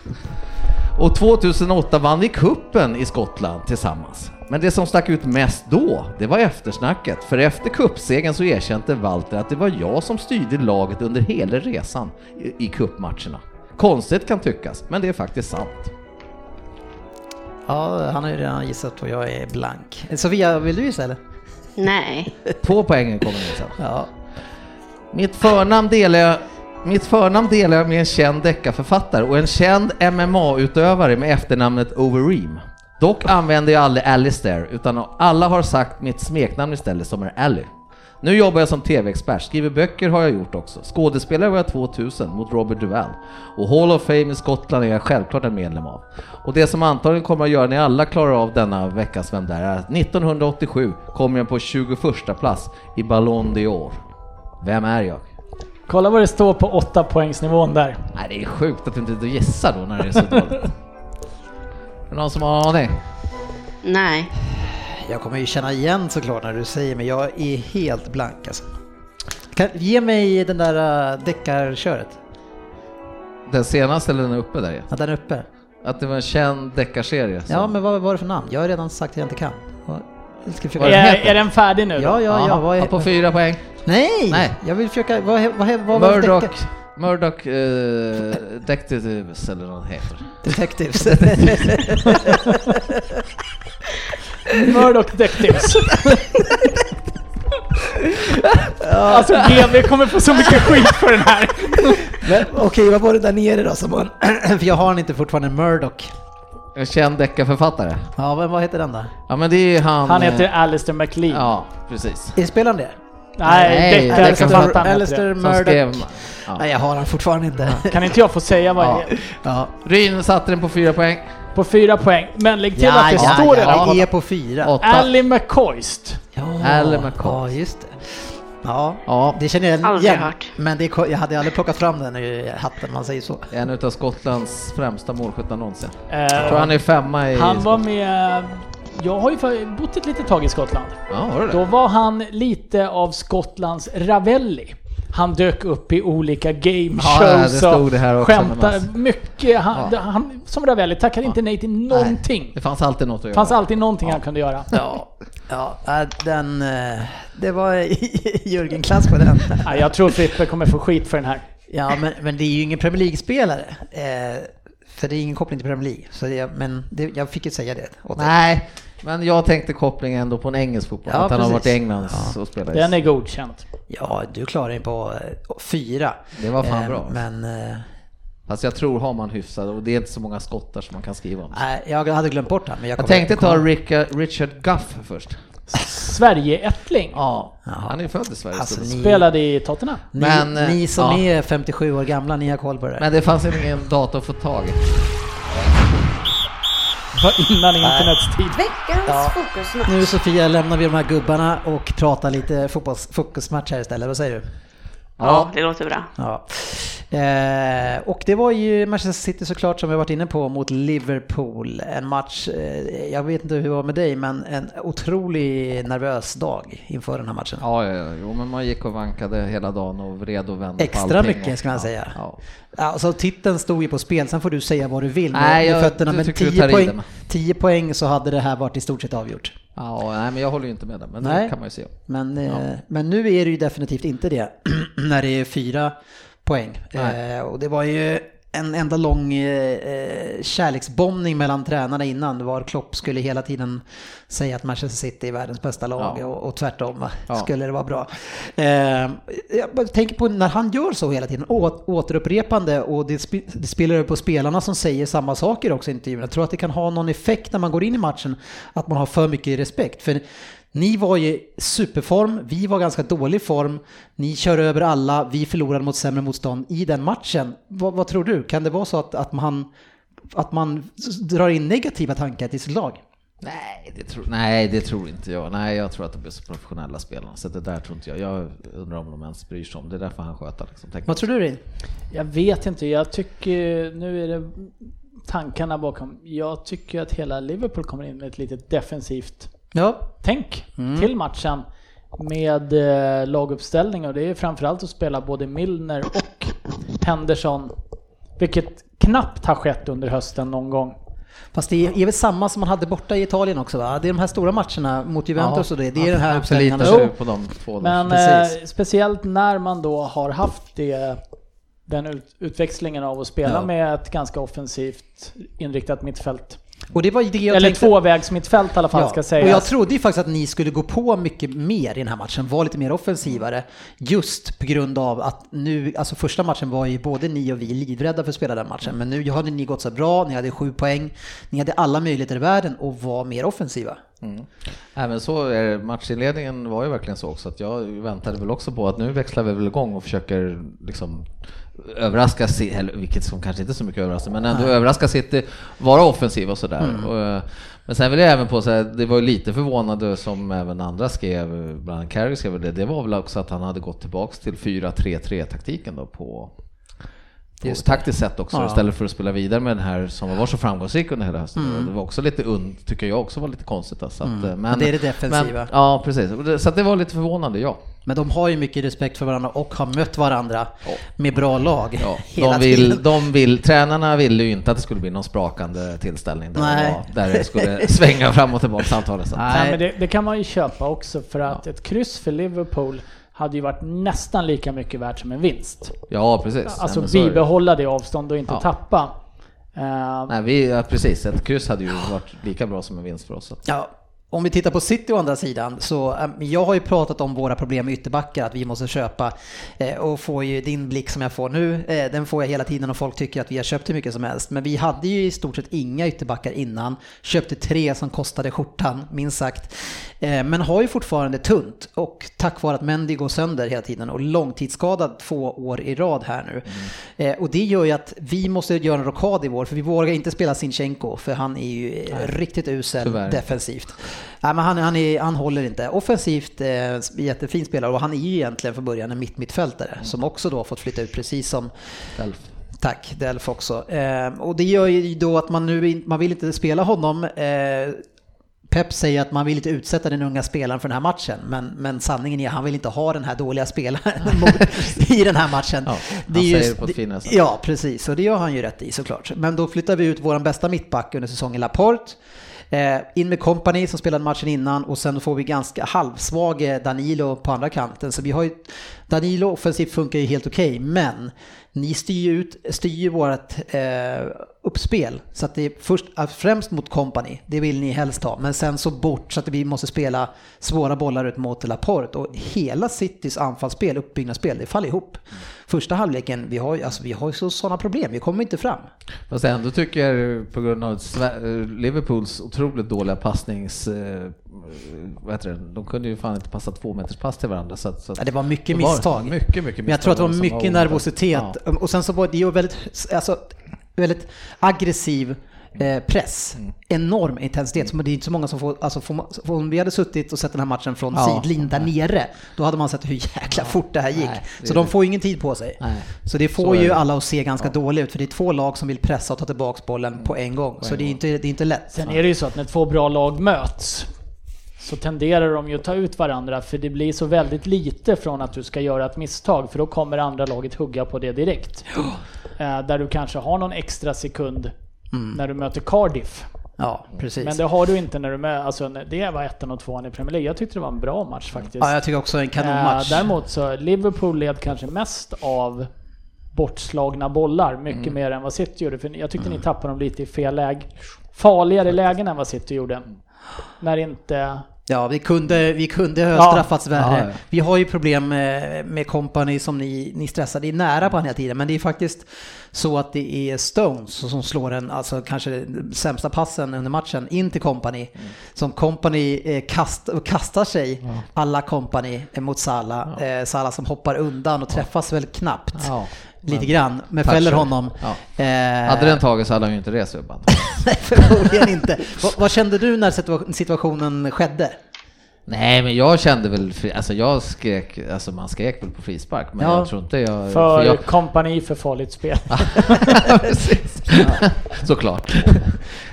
Och 2008 vann vi kuppen i Skottland tillsammans. Men det som stack ut mest då, det var eftersnacket. För efter kuppsegen så erkände Walter att det var jag som styrde laget under hela resan i, i kuppmatcherna. Konstigt kan tyckas, men det är faktiskt sant. Ja, han har ju redan gissat och jag är blank. Sofia, vill du gissa eller? Nej. [laughs] Två poängen kommer nu sen. Ja. Mitt förnamn delar jag mitt förnamn delar jag med en känd deckarförfattare och en känd MMA-utövare med efternamnet Overeem. Dock använder jag aldrig Alistair, utan alla har sagt mitt smeknamn istället som är Ally. Nu jobbar jag som TV-expert, skriver böcker har jag gjort också. Skådespelare var jag 2000 mot Robert Duvall. Och Hall of Fame i Skottland är jag självklart en medlem av. Och det som antagligen kommer att göra när alla klarar av denna veckas Vem där är att 1987 kommer jag på 21 plats i Ballon d'Or. Vem är jag? Kolla vad det står på åtta poängsnivån där. Nej, det är sjukt att du inte gissar då när det är så dåligt. [laughs] Är det någon som har aning? Nej. Jag kommer ju känna igen såklart när du säger men jag är helt blank alltså. Kan, ge mig den där uh, deckarköret. Den senaste eller den uppe där? Ja, den är uppe. Att det var en känd deckarserie. Ja, men vad var det för namn? Jag har redan sagt att jag inte kan. Vad- Jag Är, är den färdig nu då? Ja, ja, ja. Vad är... ja, på fyra poäng. Nej! Nej. Jag vill försöka... Vad, vad, vad, vad var Murdoch? Murdoch uh, Detectives eller vad heter. Detectives. [laughs] [laughs] Murdoch Detectives. Alltså GV kommer få så mycket skit för den här. Men, Okej, vad var det där nere då som var... [clears throat] För jag har den inte fortfarande, Murdoch. En känd deckarförfattare. Ja, men vad heter den då? Ja men det är han... Han eh, heter Alistair McLean. Ja, precis. Är spelaren det? Nej, Nej, deckare Alistair- författaren heter Alistair det. Som Murdoch. skrev... Ja. Nej, jag har den fortfarande inte. Kan inte jag få säga vad Ja. det är? Ja, Ryn satte den på fyra poäng. På fyra poäng. Men lägg till ja, att det ja, står ja, redan. det är på fyra. Åtta. Ally McCoist. Ja, Alan McCoy. Ja, just det. Ja, Ja, det känner jag Aldrig igen. hört. Men det, jag hade aldrig plockat fram den i hatten, man säger så. en utav Skottlands främsta målskyttar någonsin. Eh, Jag tror han är femma i... han var med... Jag har ju bott ett litet tag i Skottland. Ja, du det? Då var han lite av Skottlands Ravelli. Han dök upp i olika game Ja, shows det här också skämtade mycket. Han, Ja. han, som Ravelli tackade inte nej till någonting. Det fanns alltid något att göra. fanns alltid någonting han kunde göra. Ja, ja äh, den... eh, Det var Jörgen-klass på den. Nej, jag tror Frippe kommer få skit för den här. Ja, men, men det är ju ingen Premier League-spelare. Eh, för det är ingen koppling till Premier League. Så det, men det, jag fick ju säga det åt dig. Nej, men jag tänkte kopplingen ändå på en engelsk fotboll. Ja, att han har varit i England Ja. och spelat. Den är godkänt. Ja, du klarar dig på eh, fyra. Det var fan Eh, bra. Men... eh, Fast jag tror har man hyfsad och det är inte så många skottar som man kan skriva om. Nej, jag hade glömt bort han. Men jag, Jag tänkte ta Richard Guff först. Sverige-ättling. Ja, han är född i Sverige. Alltså, ni- Spelade i Tottenham. Ni, Men, eh, ni som ja. är 57 år gamla, ni har koll på det. Men det fanns ingen dator att få tag i. Var innan internets tid. Veckans Ja. fokusmatch. Nu Sofia lämnar vi de här gubbarna och pratar lite fotbolls fokusmatch här istället. Vad säger du? Ja, det låter bra. Ja. Eh, och det var ju Manchester City såklart som vi varit inne på mot Liverpool. En match, eh, jag vet inte hur det var med dig, men en otroligt nervös dag inför den här matchen. Ja, ja, ja, jo, men man gick och vankade hela dagen och vred och vände på Extra allting mycket ska man ja, säga. Ja. Alltså titeln stod ju på spel, sen får du säga vad du vill med, Nej, med jag- fötterna. du Men tycker du 10 tar i poäng, det med. 10 poäng så hade det här varit i stort sett avgjort. Ja, nej, men jag håller ju inte med det, men Nej. det kan man ju se. Men, eh, men nu är det ju definitivt inte det, [clears throat] när det är fyra poäng. Eh, och det var ju en enda lång eh, eh, kärleksbombning mellan tränarna innan, var Klopp skulle hela tiden säga att Manchester City är världens bästa lag Ja. och, och tvärtom? Ja. skulle det vara bra. Eh, jag tänker på när han gör så hela tiden, å, återupprepande och det, sp- det spelar över på spelarna som säger samma saker också i intervjun. Jag tror att det kan ha någon effekt när man går in i matchen, att man har för mycket respekt. För ni var i superform, vi var ganska dålig form, ni kör över alla, vi förlorade mot sämre motstånd i den matchen. Vad, vad tror du? Kan det vara så att, att, man, att man drar in negativa tankar till sitt lag? Nej det, tror, nej, det tror inte jag. Nej, jag tror att de är så professionella spelarna, så det där tror inte jag. Jag undrar om de ens bryr sig om det. är därför han sköter liksom. Vad tror du Rin? Jag vet inte, jag tycker, nu är det tankarna bakom. Jag tycker att hela Liverpool kommer in med ett litet defensivt Ja, tänk Mm. till matchen med eh, laguppställning och det är framförallt att spela både Milner och Henderson. Vilket knappt har skett under hösten någon gång. fast det är väl samma som man hade borta i Italien också va? Det är de här stora matcherna mot Juventus och det, det är den här uppställningen. på de två. Men eh, speciellt när man då har haft det, den ut, utväxlingen av att spela Ja. med ett ganska offensivt inriktat mittfält. Och det var det jag Eller tänkte- tvåvägsmittfält i alla fall ska sägas. Och jag trodde ju faktiskt att ni skulle gå på mycket mer i den här matchen, vara lite mer offensivare. Just på grund av att nu, alltså första matchen var ju både ni och vi livrädda för att spela den matchen. Men nu hade ni gått så bra, ni hade sju poäng, ni hade alla möjligheter i världen att vara mer offensiva. Mm. Även så är matchinledningen var ju verkligen så också att jag väntade väl också på att nu växlar vi väl igång och försöker liksom överraska City, vilket som kanske inte är så mycket överraskning, men ändå överraska City, vara offensiv och sådär. Och, eh, men sen vill jag även på säga, det var ju lite förvånande som även andra skrev, bland annat Carey skrev det, det var väl också att han hade gått tillbaks till 4-3-3 taktiken då på Just det. taktiskt sätt också Ja. istället för att spela vidare med den här som var så framgångsrik under hela hösten. Mm. Det var också lite und, tycker jag också var lite konstigt. Alltså, att, eh, men, det är det defensiva. Men, ja, precis. Det- Så att det var lite förvånande, ja. Men de har ju mycket respekt för varandra och har mött varandra med bra lag ja. [laughs] hela De, vill, tiden. de vill, tränarna ville ju inte att det skulle bli någon sprakande tillställning där, det, Nej. var, där det skulle [laughs] svänga fram och tillbaka samtalet. Så. att- Nej, men det, det kan man ju köpa också för att ett kryss för Liverpool hade ju varit nästan lika mycket värt som en vinst. Ja, precis. Alltså Nej, bibehålla det avstånd och inte Ja. tappa. Eh, Nej, vi, ja, precis. Ett kryss hade ju varit lika bra som en vinst för oss. Ja, om vi tittar på City å andra sidan så äm, jag har ju pratat om våra problem med ytterbackar, att vi måste köpa eh, och får ju din blick som jag får nu, eh, den får jag hela tiden och folk tycker att vi har köpt hur mycket som helst. Men vi hade ju i stort sett inga ytterbackar innan, köpte tre som kostade skjortan, minst sagt. Eh, men har ju fortfarande tunt och tack vare att Mendy går sönder hela tiden och långtidsskadad två år i rad här nu. Eh, och det gör ju att vi måste göra en rockad i vår, för vi vågar inte spela Sinchenko, för han är ju eh, riktigt usel Tyvärr. defensivt. Nej, men han, han, är, han håller inte. Offensivt eh, jättefin spelare och han är ju egentligen från början en mitt-mittfältare som också då har fått flytta ut precis som Delf. Tack, Delf också. Eh, och det gör ju då att man nu man vill inte spela honom. Eh, Pep säger att man vill inte utsätta den unga spelaren för den här matchen, men, men sanningen är att han vill inte ha den här dåliga spelaren [laughs] i den här matchen. Ja, Det är han ju- säger det på sätt. Ja, precis, och det gör han ju rätt i såklart. Men då flyttar vi ut vår bästa mittback under säsongen, Laporte. Eh, in med Company som spelade matchen innan och sen får vi ganska halvsvag Danilo på andra kanten. Så vi har ju, Danilo offensivt funkar ju helt okej, men ni styr ju ut, styr ju vårt eh, uppspel. Så att det är först, främst mot Company, det vill ni helst ha. Men sen så bort så att vi måste spela svåra bollar ut mot Laporte. Och hela Citys anfallsspel, uppbyggnadsspel, det faller ihop. Första halvleken, vi har ju alltså, vi har ju så, sådana problem, vi kommer inte fram. Fast ändå tycker jag på grund av Liverpools otroligt dåliga passnings... eh, Vad heter det? De kunde ju fan inte passa två meters pass till varandra. Så så Ja, det var mycket det var misstag. Mycket, mycket Men jag tror att det var misstag mycket nervositet. Ja. Och sen så var det ju väldigt, alltså, väldigt aggressiv eh, press. Enorm intensitet. Så Det är inte så många som får, alltså får, om vi hade suttit och sett den här matchen från Ja. sidlin där nere, då hade man sett hur jäkla fort det här gick. Nej, det så de får ingen tid på sig. Nej. Så det får Så ju det. alla att se ganska dåligt ut, för det är två lag som vill pressa och ta tillbaka bollen på en gång. Så det är inte, det är inte lätt. Sen är det ju så att när två bra lag möts så tenderar de ju att ta ut varandra för det blir så väldigt lite från att du ska göra ett misstag för då kommer andra laget hugga på det direkt. Eh, där du kanske har någon extra sekund när du möter Cardiff. Ja, precis. Men det har du inte när du möter, alltså det var ettan och tvåan i Premier League. Jag tyckte det var en bra match faktiskt. Ja, jag tycker också en kanonmatch. Eh, däremot så Liverpool led kanske mest av bortslagna bollar, mycket Mm. mer än vad City gjorde. För jag tyckte ni tappade dem lite i fel läge. Farligare lägen än vad City gjorde. När inte... Ja, vi kunde, vi kunde ha Ja. straffats värre. Ja, ja. Vi har ju problem med, med company som ni, ni stressar. Det är nära på den hela tiden, men det är faktiskt så att det är Stones som slår den, alltså kanske sämsta passen under matchen in till company. Som company eh, kast, kastar sig, alla company eh, mot Salah. Eh, Salah som hoppar undan och träffas väl knappt. Lite grann, men fäller honom. Ja. Eh, Hade den tagit så hade han ju inte rest upp. [laughs] Nej, förmodligen inte. vad, vad kände du när situa- situationen skedde? Nej men jag kände väl, alltså jag skrek, alltså man skrek väl på frispark men Ja. jag tror inte jag... För jag, kompani för farligt spel. [laughs] Såklart.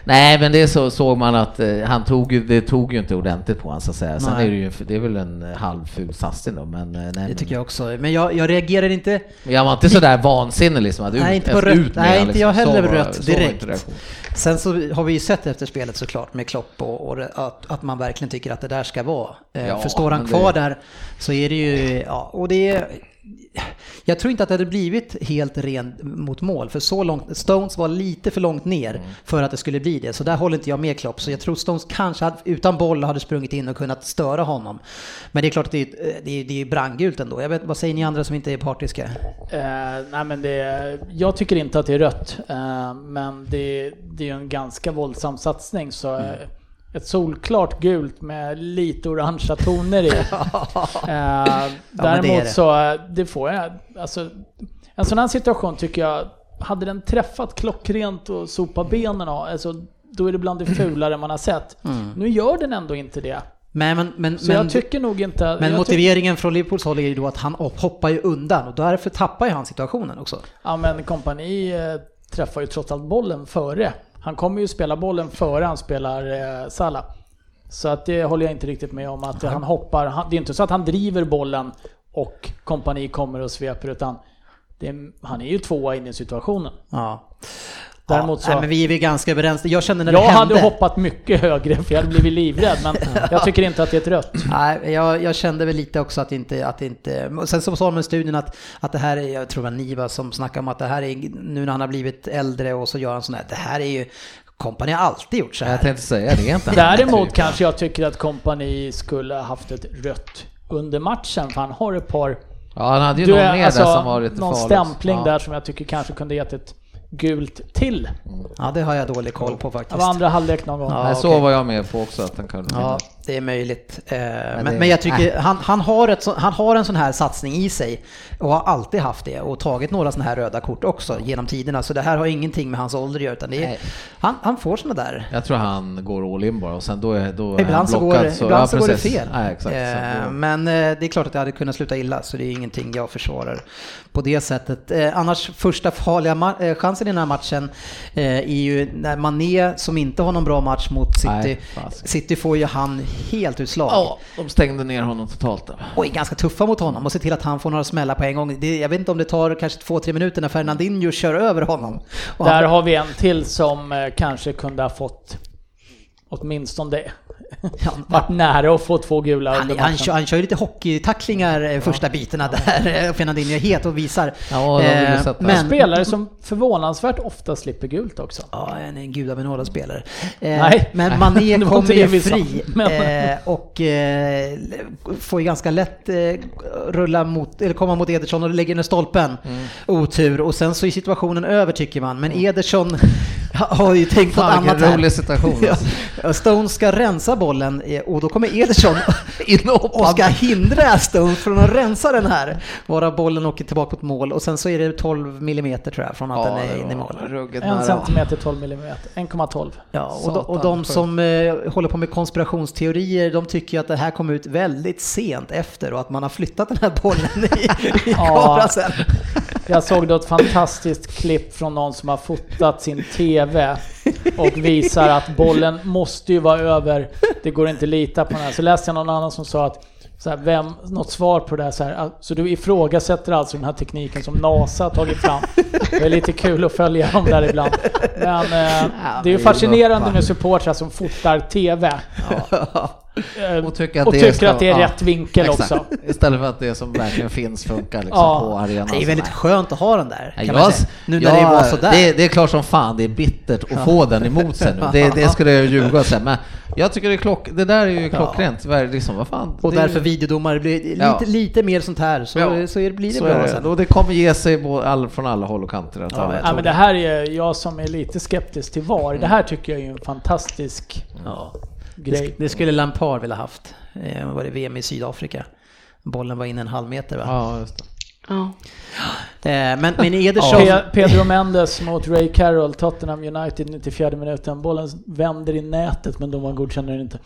Nej men det så såg man att eh, han tog det tog ju inte ordentligt på honom så att säga. Sen Nej. är det ju, det är väl en eh, halvful satsning då men... eh, Nej, Det men, tycker jag också. Men jag, jag reagerar inte Men jag var inte sådär vansinnig liksom. Att ut, Nej, inte på ut rött. med Nej, han, inte jag liksom. heller Så var- rött direkt. Sen så har vi ju sett efter spelet såklart med Klopp och, och att, att man verkligen tycker att det där ska vara. Eh, Ja, För står han kvar det- där så är det ju, ja, och det är, jag tror inte att det hade blivit helt rent mot mål, för så långt, Stones var lite för långt ner Mm. för att det skulle bli det, så där håller inte jag med Klopp. Så jag tror Stones kanske hade, utan boll hade sprungit in och kunnat störa honom. Men det är klart att det är, det är, det är brandgult ändå. Jag vet, vad säger ni andra som inte är partiska? Eh, nej men det, jag tycker inte att det är rött, eh, men det, det är ju en ganska våldsam satsning så eh, ett solklart gult med lite orangea toner i. [laughs] eh, däremot det är det. så, eh, det får jag, alltså en sån här situation tycker jag, hade den träffat klockrent och sopat benen av, alltså då är det bland det [clears throat] fulare man har sett. Nu gör den ändå inte det. Men, men, men, Så jag tycker nog inte... Men motiveringen från Liverpools håll är ju då att han hoppar ju undan och därför tappar ju han situationen också. Ja men kompani eh, träffar ju trots allt bollen före. Han kommer ju spela bollen före han spelar eh, Salah. Så att det håller jag inte riktigt med om att han hoppar. Han, det är inte så att han driver bollen och kompani kommer och sveper utan det är, han är ju tvåa in i situationen. Ja. Däremot så- nej, men vi är väl ganska överens. Jag kände när Jag det hände... hade hoppat mycket högre för jag hade blivit livrädd men [laughs] jag tycker inte att det är ett rött. Nej, jag, jag kände väl lite också att inte, att inte... Sen så sa de i studien att, att det här är, jag tror det var Niva som snackade om att det här är, nu när han har blivit äldre och så gör han sån här, det här är ju, kompani har alltid gjort så här. Jag tänkte säga det, är inte Däremot kanske jag tycker att kompani skulle ha haft ett rött under matchen för han har ett par Ja, han hade ju Du någon mer alltså, där som var lite någon farlig. stämpling ja. där som jag tycker kanske kunde gett ett gult till. Ja, det har jag dålig koll på Det faktiskt. var andra halvlek någon gång. Ja, Nej, så var jag med på också att han kunde Ja, det är möjligt. Eh, men, det- men jag tycker han, han, har ett, så- han har en sån här satsning i sig och har alltid haft det och tagit några såna här röda kort också genom tiderna. Så det här har ingenting med hans ålder att göra utan det är, Nej. han, han får såna där. Jag tror han går all in bara och sen då är, då är han Ibland, så går, blockad. det- ibland ja, så går det fel. Ja, exakt. Eh, Men eh, det är klart att det hade kunnat sluta illa så det är ingenting jag försvarar på det sättet. Eh, Annars första farliga eh, chansen i den här matchen eh, är ju när Mané som inte har någon bra match mot City. Nej. City får ju han helt utslag. Ja, de stängde ner honom totalt där. och är ganska tuffa mot honom och ser till att han får några smällar på en gång. Det, jag vet inte om det tar kanske två, tre minuter när Fernandinho kör över honom. Och Där han, har vi en till som eh, kanske kunde ha fått åtminstone det. [laughs] Varit nära att få två gula han, han, kör, han kör ju lite hockeytacklingar eh, första bitarna där. Fernandinho är het och visar. Ja, Eh, men, Spelare som förvånansvärt ofta slipper gult också. Ja, är en gudabenådad spelare. Eh, Nej. men Mané [laughs] kommer ju fri [laughs] eh, och eh, får ju ganska lätt eh, rulla mot, eller komma mot Ederson och lägger ner stolpen. Mm. Otur. Och sen så är situationen över tycker man. Men Ederson, [laughs] har ju tänkt på ett annat vilken här. rolig situation. [laughs] Ja. alltså. Stones ska rensa bollen och då kommer Ederson [laughs] In och och ska hindra Stones från att rensa den här. Vara bollen åker tillbaka mot mål och sen så är det 12 millimeter tror jag från att den är inne i mål. En centimeter 12 millimeter. 1,12. Ja, och, de, och de som eh, håller på med konspirationsteorier, de tycker ju att det här kom ut väldigt sent efter och att man har flyttat den här bollen i, i Ja. kameran sen. Jag såg då ett fantastiskt klipp från någon som har fotat sin TV och visar att bollen måste ju vara över, det går inte att lita på den här. Så läste jag någon annan som sa att så här, vem, något svar på det här, så här, så du ifrågasätter alltså den här tekniken som NASA har tagit fram. Det är lite kul att följa dem där ibland. Men eh, det är ju fascinerande med supportrar som fotar TV. Eh, Och tycker att och det tycker ska- att det är ja, rätt vinkel Exakt. också. Istället för att det som verkligen finns funkar liksom Ja. på arenan. Det är väldigt skönt att ha den där, kan Ja, man säga. Nu när ja, det var sådär. Det, det är klart som fan det är bittert att få den emot sig nu. Det, det skulle jag ljuga och säga. Men jag tycker det är klock, det där är ju klockrent. Ver- Liksom, vad fan. och det, därför videodomare blir lite, Ja. lite mer sånt här, så, Ja. så är det- blir det så bra är det. sen. Och det kommer ge sig all, från alla håll och kanter. Att Ja, ja, jag Ja, men det här är jag som är lite skeptisk till VAR. Det här tycker jag är en fantastisk Ja. grej. Det skulle Lampard vilja haft. Eh, var det VM i Sydafrika? Bollen var inne en halv meter va? ja, just det. Ja. Eh, men, men Ederson... Pe- Pedro Mendes mot Ray Carroll, Tottenham United 94 minuten. Bollen vänder i nätet men domaren godkänner den inte.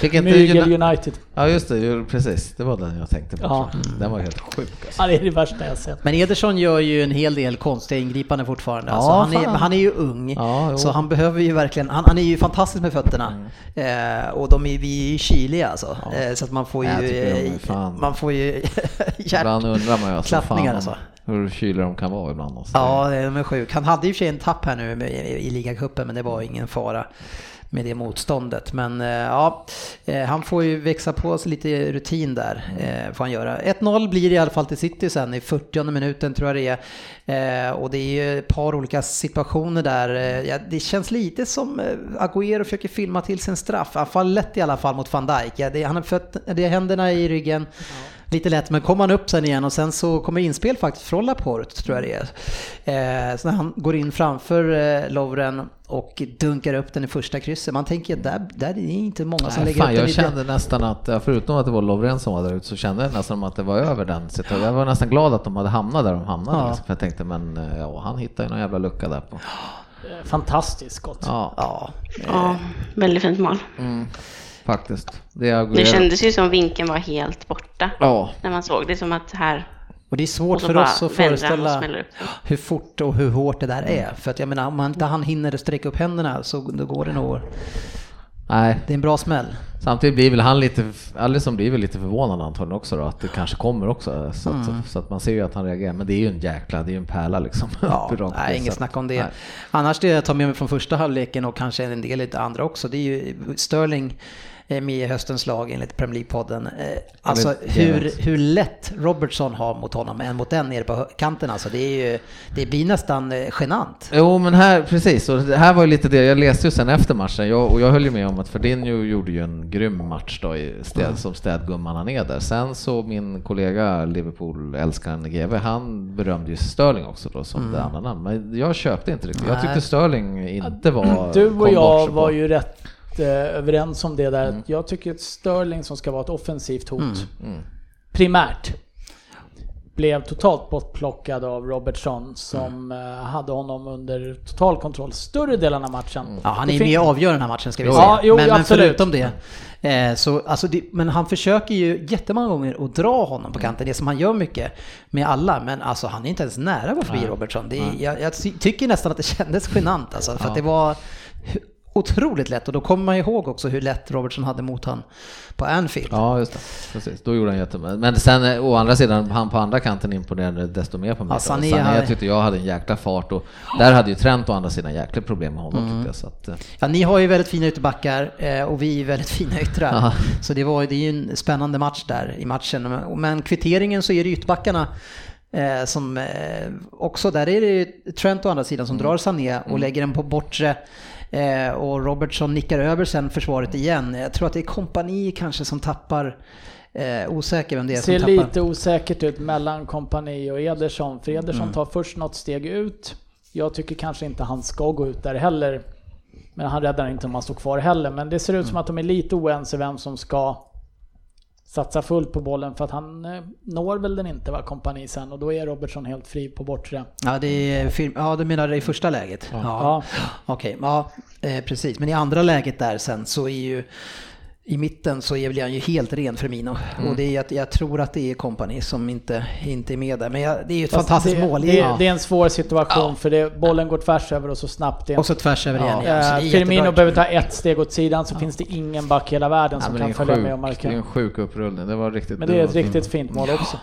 Fick inte Mygel Uni- United. Ja just det, ju- precis. Det var den jag tänkte på. Ja. Den var helt sjuk alltså. Ja, det är det värsta jag sett. Men Ederson gör ju en hel del konstiga ingripanden fortfarande. Ja, alltså, han, är, han är ju ung, Ja, så han behöver ju verkligen, han, han är ju fantastisk med fötterna. Eh, och de är, vi är ju kyliga alltså. Eh, så att man får ju, Jag de eh, man får ju [laughs] hjärt... Ibland undrar man ju alltså, alltså. hur kyliga de kan vara ibland. Alltså. Ja, det är sjuk. Han hade ju i för sig en tapp här nu med- i ligacupen, men det var ingen fara med det motståndet. Men eh, ja, eh, han får ju växa på sig lite rutin där, eh, får han göra. 1-0 blir det i alla fall till City sen i 40 minuten tror jag det är. Och det är ju ett par olika situationer där. Ja, det känns lite som Agüero försöker filma till sin straff. Han faller lätt i alla fall mot van Dijk. Ja, det, han har fött, det är händerna i ryggen. Lite lätt, men kommer han upp sen igen och sen så kommer inspel faktiskt från Laporte tror jag det är. Eh, så när han går in framför eh, Lovren och dunkar upp den i första krysset. Man tänker att där, där är det inte många som Nej, lägger fan, upp den jag kände nästan att, förutom att det var Lovren som var där ute, så kände jag nästan att det var över den situationen. Jag var nästan glad att de hade hamnat där de hamnade. Ja. Liksom, för jag tänkte, men eh, ja, han hittade ju någon jävla lucka där på. Fantastiskt skott. Ja, Ja, ja, väldigt fint mål. Faktiskt. Det, Det kändes ju som vinkeln var helt borta. Ja, När man såg det som att här... och det är svårt för oss att föreställa hur fort och hur hårt det där är. För att jag menar, om man inte han hinner att sträcka upp händerna så då går det nog... nej. Det är en bra smäll. Samtidigt blir väl han lite, Alisson blir väl lite förvånad antagligen också då, att det kanske kommer också. Så att, Mm. så att man ser ju att han reagerar. Men det är ju en jäkla, det är ju en pärla liksom. Ja, [laughs] nej, inget snack att- om det. nej. Annars det jag tar med mig från första halvleken och kanske en del i det andra också, det är ju Sterling med i höstens lag enligt Premier League-podden. Eh, Alltså hur, hur lätt Robertson har mot honom än mot den nere på kanten alltså. Det, är ju, det blir nästan eh, genant. Jo men här, precis, och det här var ju lite det, jag läste ju sen efter matchen, jag, och jag höll ju med om att Ferdinand gjorde ju en grym match då i städ, som städgumman han är där. Sen så min kollega Liverpool-älskaren GV, han berömde ju Sterling också då som det andra namn. Men jag köpte inte riktigt, jag tyckte Sterling inte var... Du och jag var ju rätt eh, överens om det där. Mm. Jag tycker att Sterling som ska vara ett offensivt hot, primärt, blev totalt bortplockad av Robertson som Mm. hade honom under total kontroll större delen av matchen. Ja, han Det är fin- med och avgör den här matchen ska vi säga. Ja, jo, men, men absolut. förutom det, eh, så, alltså det, men han försöker ju jättemånga gånger att dra honom på kanten, det som han gör mycket med alla, men alltså han är inte ens nära att gå förbi Robertson. Det är, jag, jag ty- tycker nästan att det kändes genant alltså, för att det var otroligt lätt och då kommer man ihåg också hur lätt Robertson hade mot han på Anfield. Ja, just det. Precis, då gjorde han jättebra. Men sen eh, å andra sidan, han på andra kanten imponerade desto mer på mig. Ja, Sané Sané, jag tyckte jag hade en jäkla fart och där hade ju Trent å andra sidan jäkla problem med honom Mm. tyckte jag. Att, eh, Ja, ni har ju väldigt fina ytterbackar eh, och vi är väldigt [laughs] fina yttrar. Så det, var, det är ju en spännande match där i matchen. Men kvitteringen så är det ytterbackarna eh, som eh, också, där är det ju Trent å andra sidan som drar Sané och lägger den på bortre. Eh, och Robertson nickar över sen försvaret igen. Jag tror att det är kompani kanske som tappar, eh, osäker vem det är ser som tappar. lite osäkert ut mellan kompani och Ederson. För Ederson tar först något steg ut, Jag tycker kanske inte han ska gå ut där heller. Men han räddar inte om han står kvar heller. Men det ser ut som att de är lite oense vem som ska satsa fullt på bollen för att han eh, når väl den inte va, kompani sen och då är Robertson helt fri på bortre. Ja, det är film, ja, du menar i första läget? Ja. Ja. Okej, ja, eh, precis. Men i andra läget där sen så är ju i mitten så är väl han ju helt ren Firmino. Mm. Och det är att jag tror att det är kompani som inte, inte är med där. Men jag, det är ju ett Fast fantastiskt det, mål. Det, Ja. det är en svår situation för det, bollen går tvärs över och så snabbt igen. Och så tvärs över igen. Ja, eh, Firmino behöver ta ett steg åt sidan så finns det ingen back i hela världen Ja, som kan följa med och sjuk, det är markera. en sjuk upprullning. Det var riktigt Men det är ett riktigt fint mål också.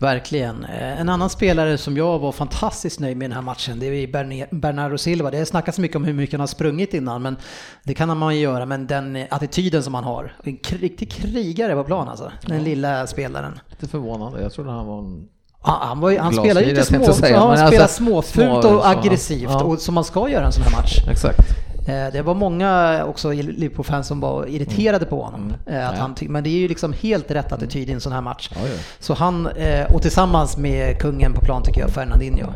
Verkligen. Eh, En annan spelare som jag var fantastiskt nöjd med i den här matchen, det är Bernardo Silva. Det har snackats mycket om hur mycket han har sprungit innan, men det kan man ju göra. Men den attityden som han har, en riktig krigare på plan alltså. Den lilla spelaren. lite förvånande. Jag trodde han var en... Ja, han, var han spelar ju lite små, säga, han spelar alltså, småfult små- och aggressivt, ja. och som man ska göra en sån här match. Exakt. Eh, Det var många också i Liverpool-fans som var irriterade på honom. Eh, Att han men det är ju liksom helt rätt attityd i en sån här match. Ja, ja. Så han, eh, och tillsammans med kungen på plan tycker jag, Fernandinho.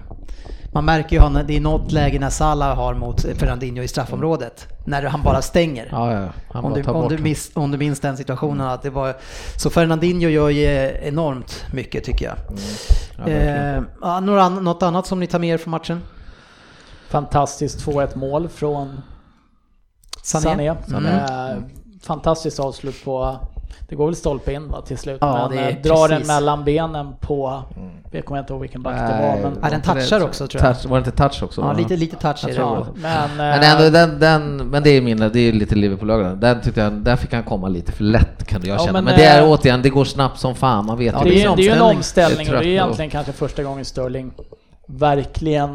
Man märker ju han, det är något läge när Salah har mot Fernandinho i straffområdet. När han bara stänger. Ja, ja. Han Om bara du, om, du miss, om du minns den situationen. Att det var, så Fernandinho gör ju enormt mycket tycker jag. Ja, eh, ja, an- något annat som ni tar med er från matchen? Fantastiskt 2-1 mål från Sané? Sané. Mm. Eh, Fantastiskt avslut på, det går väl stolpe in va, till slut, Ja, men det är eh, drar den precis. mellan benen på, jag kommer inte ihåg vilken back det var, men, Ja, den touchar också, tror jag. Touch, var det inte touch också? Ja, lite, lite touch i tror det. men, Men eh, ändå, den, den, men det är min, det är lite Liverpool-ögonen. Den tyckte jag, där fick han komma lite för lätt kan jag Ja, känna. men, Men, det är eh, återigen, det går snabbt som fan, man vet Ja, ju. det, det är är, en det är ju en omställning. och det är är egentligen kanske första gången Sterling verkligen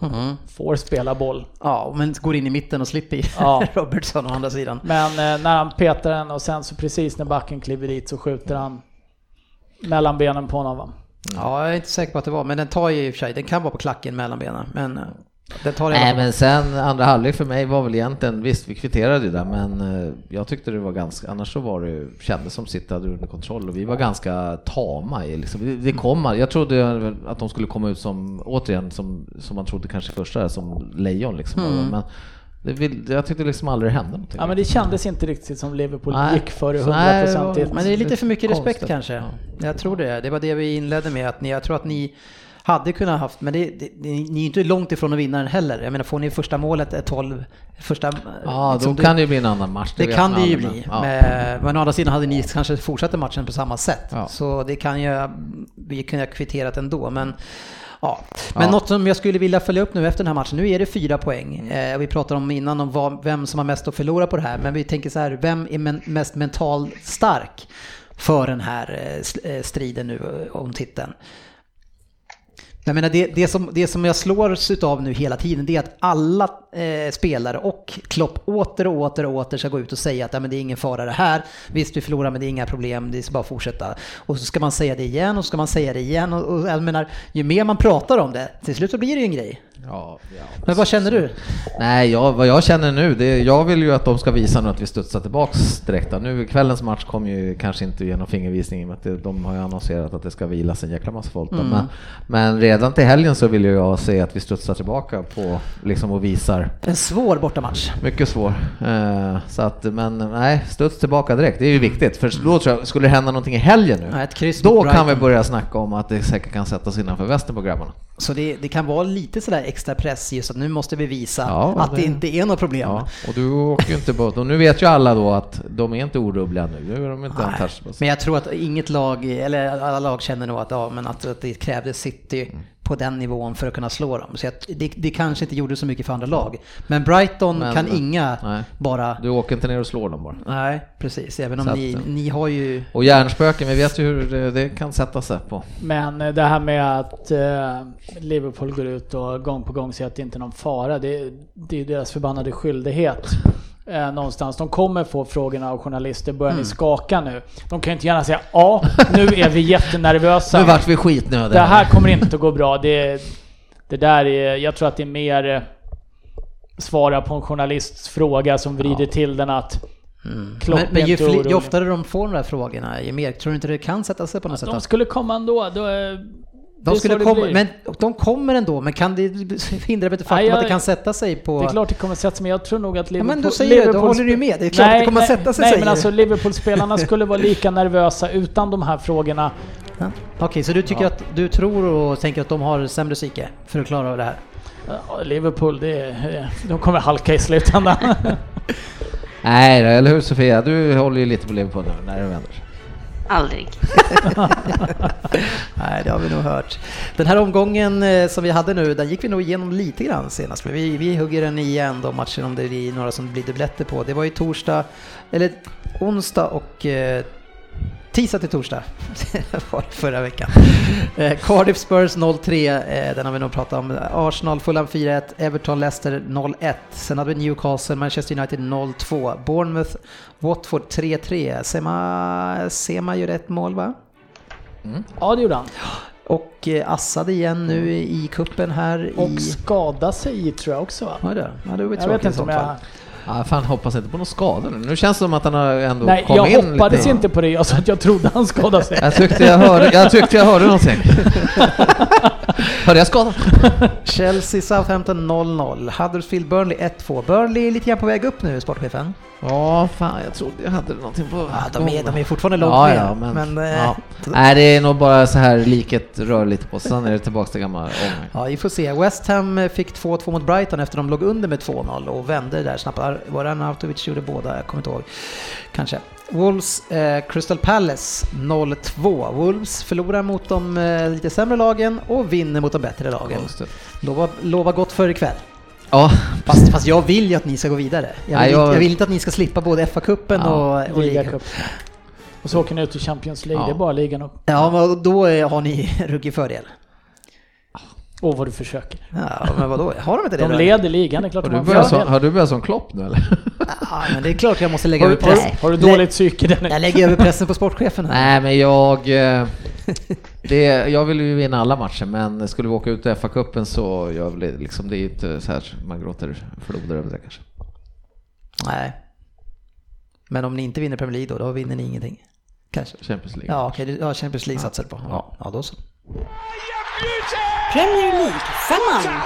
Mhm. får spela boll. Ja, men går in i mitten och slipper Ja. [laughs] Robertson å andra sidan. Men eh, när han petar den och sen så precis när backen kliver dit så skjuter han mellan benen på honom va? Ja, jag är inte säker på att det var, men den tar ju i och för sig, den kan vara på klacken mellan benen. Men eh, den tar Nej men sen andra halvlek för mig var väl egentligen, visst vi kvitterade ju där men eh, jag tyckte det var ganska, annars så var det kändes som City hade under kontroll och vi var ganska tama i liksom, det, kom, jag trodde att de skulle komma ut som, återigen som, som man trodde kanske första, som lejon liksom. Men det vill, jag tyckte liksom aldrig det hände någonting. Ja men det kändes inte riktigt som Liverpool Nej. gick för det Så nej, det var- hundraprocentigt. Men det är lite för mycket respekt Konstigt. kanske. Ja. Jag tror det. Det var det vi inledde med, att ni, jag tror att ni hade kunnat haft, men det, det, ni är ju inte långt ifrån att vinna den heller. Jag menar, får ni första målet, eh, 12, första... Ja, liksom, då kan det ju bli en annan match. Det vet kan det ju bli. men- ja. Men, men å andra sidan hade ni kanske fortsatt matchen på samma sätt. Ja. Så det kan ju vi kunna kvitterat ändå. Men, ja. men Ja. något som jag skulle vilja följa upp nu efter den här matchen. Nu är det fyra poäng. Mm. Eh, vi pratade om innan om vad, vem som har mest att förlora på det här. Men vi tänker så här, vem är men, mest mentalt stark för den här eh, eh, striden nu om titeln? Jag menar det, det, som, det som jag slås utav nu hela tiden det är att alla eh, spelare och Klopp åter och åter och åter ska gå ut och säga att ja, men det är ingen fara det här. Visst vi förlorar men det är inga problem, det ska bara fortsätta. Och så ska man säga det igen och så ska man säga det igen. Och, och jag menar, ju mer man pratar om det, till slut så blir det ju en grej. Ja, ja, Men vad känner du? Nej, jag, vad jag känner nu, det, är- jag vill ju att de ska visa nu att vi studsar tillbaks direkt. Nu kvällens match kommer ju kanske inte ge någon fingervisning i och med att det, de har ju annonserat att det ska vilas en jäkla massa folk. Mm. Men, men redan till helgen så vill jag se att vi studsar tillbaka på liksom och visar En svår bortamatch. mycket svår. Eh, så att, men nej, studs tillbaka direkt. Det är ju viktigt. För då tror jag, skulle det hända någonting i helgen nu, Ja, då kan vi börja snacka om att det säkert kan sättas innanför västen på grabbarna. Så det, det kan vara lite sådär extra press just att nu måste vi visa Ja, att det det- inte är något problem. Ja, och du åker inte bort. Och nu vet ju alla då att de är inte orubbliga nu. Nu är de inte Nej. Men jag tror att inget lag, eller alla lag känner nog att, ja, men att, att det krävdes City på den nivån för att kunna slå dem. Så att det, det kanske inte gjorde så mycket för andra lag. Men Brighton Men- kan inga nej. bara... Du åker inte ner och slår dem bara. Nej, precis. Även om att- ni, ni har ju... Och hjärnspöken, vi vet ju hur det, det kan sätta sig på. Men eh, det här med att eh, Liverpool går ut och gång på gång säger att det inte är någon fara, det, det är deras förbannade skyldighet. Eh, någonstans. De kommer få frågorna av journalister, börjar Mm. ni skaka nu? De kan ju inte gärna säga ja, nu är vi jättenervösa. Nu vart vi skitnödiga. Det här kommer inte att gå bra. Det, det där är, jag tror att det är mer eh, svara på en journalists fråga som vrider till den att Klopp Men, men ju, fler, ju oftare de får de där frågorna, ju mer tror du inte det kan sätta sig på något sätt? De skulle komma ändå. Då, eh, De, skulle komma, men de kommer ändå, men kan det hindra Nej, jag- att det kan sätta sig på... Det är klart det kommer sätta sig, men jag tror nog att Ja, Liverpool... men då säger du, då Liverpool- håller du med. Det är klart att det kommer att sätta sig, Nej, säger men alltså Liverpool-spelarna skulle vara lika nervösa utan de här frågorna. Ja. Okej, så du tycker att du tror och tänker att de har sämre psyke för att klara av det här? Ja, Liverpool, det de kommer halka i slutändan. [laughs] Nej, eller hur Sofia? Du håller ju lite på Liverpool nu när det vänder. Aldrig. [laughs] Nej, det har vi nog hört. Den här omgången eh, som vi hade nu, den gick vi nog igenom lite grann senast, men vi, vi hugger den igen då matchen om det blir några som blir dubbletter på. Det var ju torsdag, eller onsdag och eh, tisdag till torsdag [laughs] var det förra veckan. Eh, Cardiff Spurs 0-3, eh, den har vi nog pratat om. Arsenal Fulham 4-1, Everton Leicester 0-1. Sen hade vi Newcastle Manchester United 0-2, Bournemouth Watford 3-3. Sema, Sema gör ett mål va? ja, det gjorde han. Och eh, assade igen nu i kuppen här Och i... skada sig tror jag också va? Var det? Ja, det var ju Jag vet tråkigt i inte om sånt jag... Ja, fan hoppas inte på någon skada nu. Nu känns det som att han har ändå Nej, kom jag in hoppades lite. inte på det. Jag sa att jag trodde han skadade sig. Jag tyckte jag hörde, jag tyckte jag hörde någonting. [laughs] hörde jag skadan? [laughs] Chelsea Southampton 0-0. Huddersfield Burnley 1-2. Burnley är lite grann på väg upp nu, sportchefen. Ja, fan jag trodde jag hade någonting på Ja, de, är, de är fortfarande långt ja, ner. ja, men, men eh, ja. Nej, det är nog bara så här liket rör lite på sig, sen är det tillbaka till gamla ordning. Ja, vi får se. West Ham fick 2-2 mot Brighton efter de låg under med 2-0 och vände där snabbt. Var det Arnautovic gjorde båda? Jag kommer inte ihåg. Kanske. Wolves eh, Crystal Palace 0-2. Wolves förlorar mot de eh, lite sämre lagen och vinner mot de bättre lagen. Lovar lova gott för ikväll. Ja, Fast, fast jag vill ju att ni ska gå vidare. Jag vill, Nej, inte, jag- jag vill inte att ni ska slippa både FA-cupen Ja, och, och ligacup. Ligacup. Och så åker ni ut i Champions League. Ja. Det är bara ligan upp. Ja, men då är- har ni [laughs] ruggig fördel. Åh vad du försöker. Ja, men vadå? Har de inte det De leder ligan, det är klart har de du, har börjat som, har du börjat som Klopp nu eller? Ja, men det är klart jag måste lägga Har över du, har, du- Lä- dåligt psyke Dennis? Jag lägger över pressen på sportchefen här. Nej, men jag... eh, [laughs] Det, jag vill ju vinna alla matcher, men skulle vi åka ut i FA-cupen så jag vill, liksom, det är inte så här man gråter floder över det kanske. Nej. Men om ni inte vinner Premier League då, då vinner ni ingenting. Kanske. Champions League. Ja, okej. du- Ja, Champions League satsar du på. Ja, ja, då så. Premier League-femman.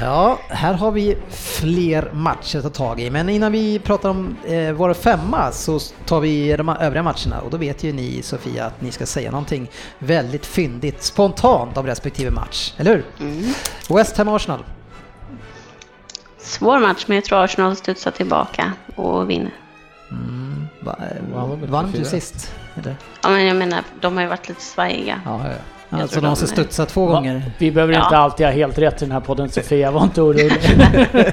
Ja, här har vi fler matcher att ta tag i. Men innan vi pratar om eh, vår femma så tar vi de övriga matcherna. Och då vet ju ni, Sofia, att ni ska säga någonting väldigt fyndigt, spontant om respektive match. Eller hur? Mm. West Ham Arsenal. Svår match, men jag tror Arsenal studsar tillbaka och vinner. Va, Vann du 4-1? sist? Eller? Ja, men jag menar, de har ju varit lite svajiga. Ja, ja. Alltså de som studsar två Va? gånger. Vi behöver Ja. inte alltid ha helt rätt i den här podden [laughs] Sofia, var inte orolig. [laughs]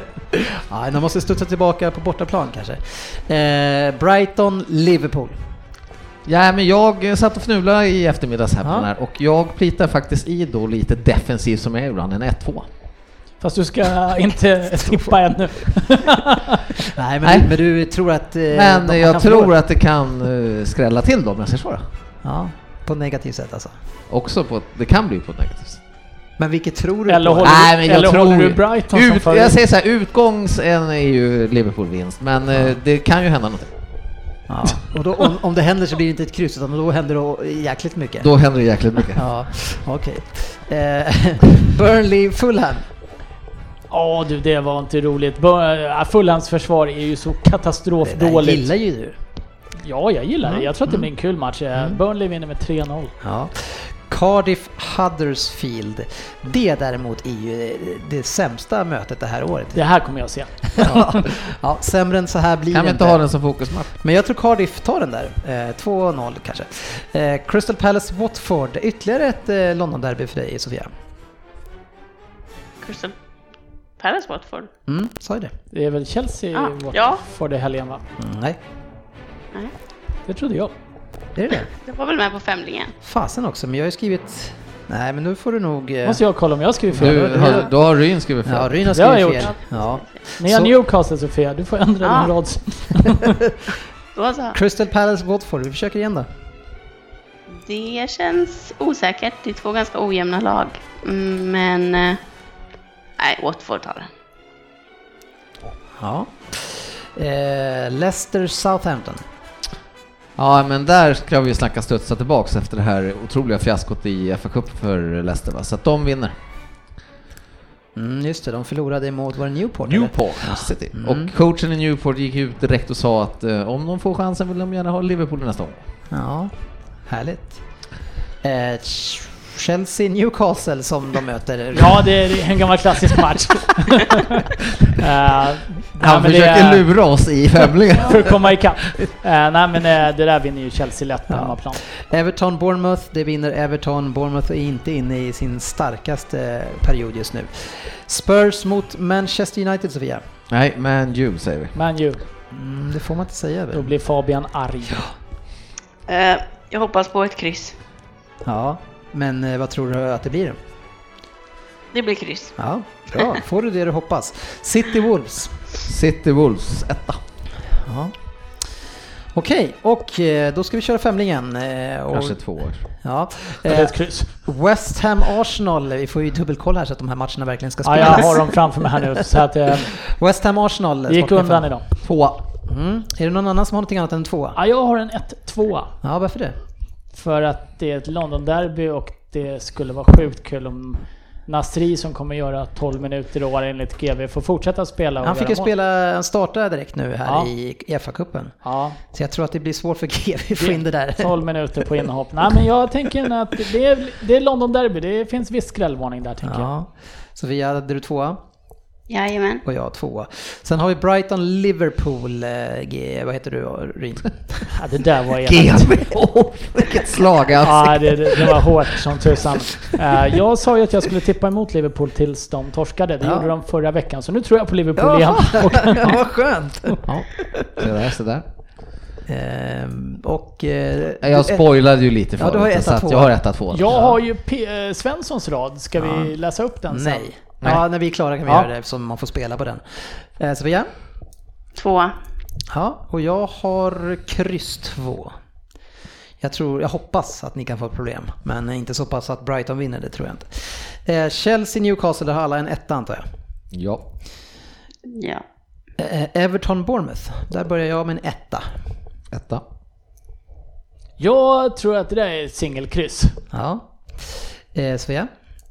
Ja, de måste studsa tillbaka på bortaplan kanske. Eh, Brighton, Liverpool. ja, men jag satt och fnulade i eftermiddags här på Ja. den här och jag plitar faktiskt i då lite defensiv som jag är ibland, en 1-2. Fast du ska inte [laughs] tippa ännu. Nej, men, Nej. Du, men du tror att... Eh, Men jag tror förlora? att det kan uh, skrälla till då om jag säger så. då. Ja, på ett negativt sätt alltså. Också på, det kan bli på ett negativt sätt. Men vilket tror du Eller på? håller, Nej, men jag eller tror håller du Brighton som Ut, favorit? jag säger så här, utgångsen är ju Liverpool-vinst, men eh, det kan ju hända någonting. Ja. Och då, om, om det händer så blir det inte ett kryss, utan då händer det jäkligt mycket. Då händer det jäkligt mycket. Ja, okej. Eh, [laughs] Burnley, Fulham. Ja du, det var inte roligt. Äh, Fulhams försvar är ju så Det där katastrofdåligt. gillar ju du. Ja, jag gillar det. Mm, Jag tror att det blir en kul match. Eh, Burnley vinner med 3-0. Ja. Cardiff Huddersfield. Det däremot är ju det sämsta mötet det här året. Det här kommer jag se. [laughs] Ja, ja, sämre än så här blir Kan det vi inte ha den som fokusmatch? Men jag tror Cardiff tar den där. Eh, 2-0 kanske. Eh, Crystal Palace Watford. Ytterligare ett eh, London-derby för dig Sofia. Crystal Palace Watford? Mm, sa ju det. Det är väl Chelsea Ja, Watford ja. för det helgen va? Mm, nej, Nej, Det trodde jag. är det det? jag var väl med på femlingen. Fasen också, men jag har ju skrivit... Nej, men nu får du nog... Eh... Måste jag kolla om jag skriver fel. Du, har, då har Ryn skrivit fel. Ja, Ryn har Det har jag skrivit fel. gjort. Ja. Ni har Så- Newcastle Sofia, du får ändra Ja. din rad. [laughs] Då så. Crystal Palace Watford, vi försöker igen då. Det känns osäkert. Det är två ganska ojämna lag. Mm, Men... eh, Nej, Watford tar det. Ja. Eh, Leicester Southampton. Ja, men där ska vi ju snacka studsa tillbaks efter det här otroliga fiaskot i FA Cup för Leicester va? Så att de vinner. Mm, just det, de förlorade mot, var det Newport? eller? Newport City. Och coachen i Newport gick ut direkt och sa att eh, om de får chansen vill de gärna ha Liverpool nästa år. Ja, härligt. Eh, Chelsea Newcastle som de möter. Ja, det är en gammal klassisk match. [laughs] [laughs] Nej, Han det försöker är- lura oss i femlingen. [laughs] För att komma ikapp. Uh, nej men eh, det där vinner ju Chelsea lätt på Ja. hemmaplan. Everton Bournemouth, det vinner Everton. Bournemouth är inte inne i sin starkaste period just nu. Spurs mot Manchester United, Sofia. Nej, men you säger vi. Man ju, Mm, det får man inte säga då väl? blir Fabian arg. Eh, jag hoppas på ett kryss. Ja, men eh, vad tror du att det blir? Det blir kryss. Ja, bra. Får du det du hoppas. City Wolves. City Wolves, etta. Ja. Okej, och eh, då ska vi köra femlingen. eh, Kanske två år. Ja. Eller ett kryss. West Ham Arsenal, vi får ju dubbelkolla här så att de här matcherna verkligen ska Ja, spelas. jag har dem framför mig här nu. Så att eh, West Ham Arsenal. det gick undan idag. Tvåa. Mm. Är det någon annan som har någonting annat än tvåa? Ja, jag har en 1-2. Ja, varför det? För att det är ett London-derby och det skulle vara sjukt kul om Nasri som kommer göra 12 minuter i år enligt GV får fortsätta spela Han fick ju mål. spela, han startade direkt nu här Ja. i FA-cupen. Ja, Så jag tror att det blir svårt för GV att få in det där. 12 minuter på inhopp. Nej men jag tänker att det är, det är London-derby. Det finns viss skrällvarning där tänker jag. Ja. Sofia, hade du tvåa? Jajamän. Och jag tvåa. Sen har vi Brighton-Liverpool. Eh, G, vad heter du, Ryn? [laughs] Ja, det där var elakt. GB! Oh, vilket slag alltså. Ja, det, det var hårt som tusan. Eh, jag sa ju att jag skulle tippa emot Liverpool tills de torskade. Det Ja. gjorde de förra veckan, så nu tror jag på Liverpool igen. Och, [laughs] ja, vad skönt! Ja, så där, så där. Ehm, och... eh, Jag du- spoilade ju lite Ja, du har förut, så att jag har etta två. jag har ju P- eh, Svenssons rad. Ska vi läsa upp den sen? Nej. Ja, när vi är klara kan vi Ja. göra det eftersom man får spela på den. Eh, Sofia? Tvåa. Ja, och jag har kryss 2. Jag tror, jag hoppas att ni kan få problem, men inte så pass att Brighton vinner, det tror jag inte. Eh, Chelsea Newcastle, där har alla en etta antar jag. Ja. Ja. Eh, Everton Bournemouth, där börjar jag med en etta. Etta. Jag tror att det där är ett singelkryss. Ja. Eh, Svea?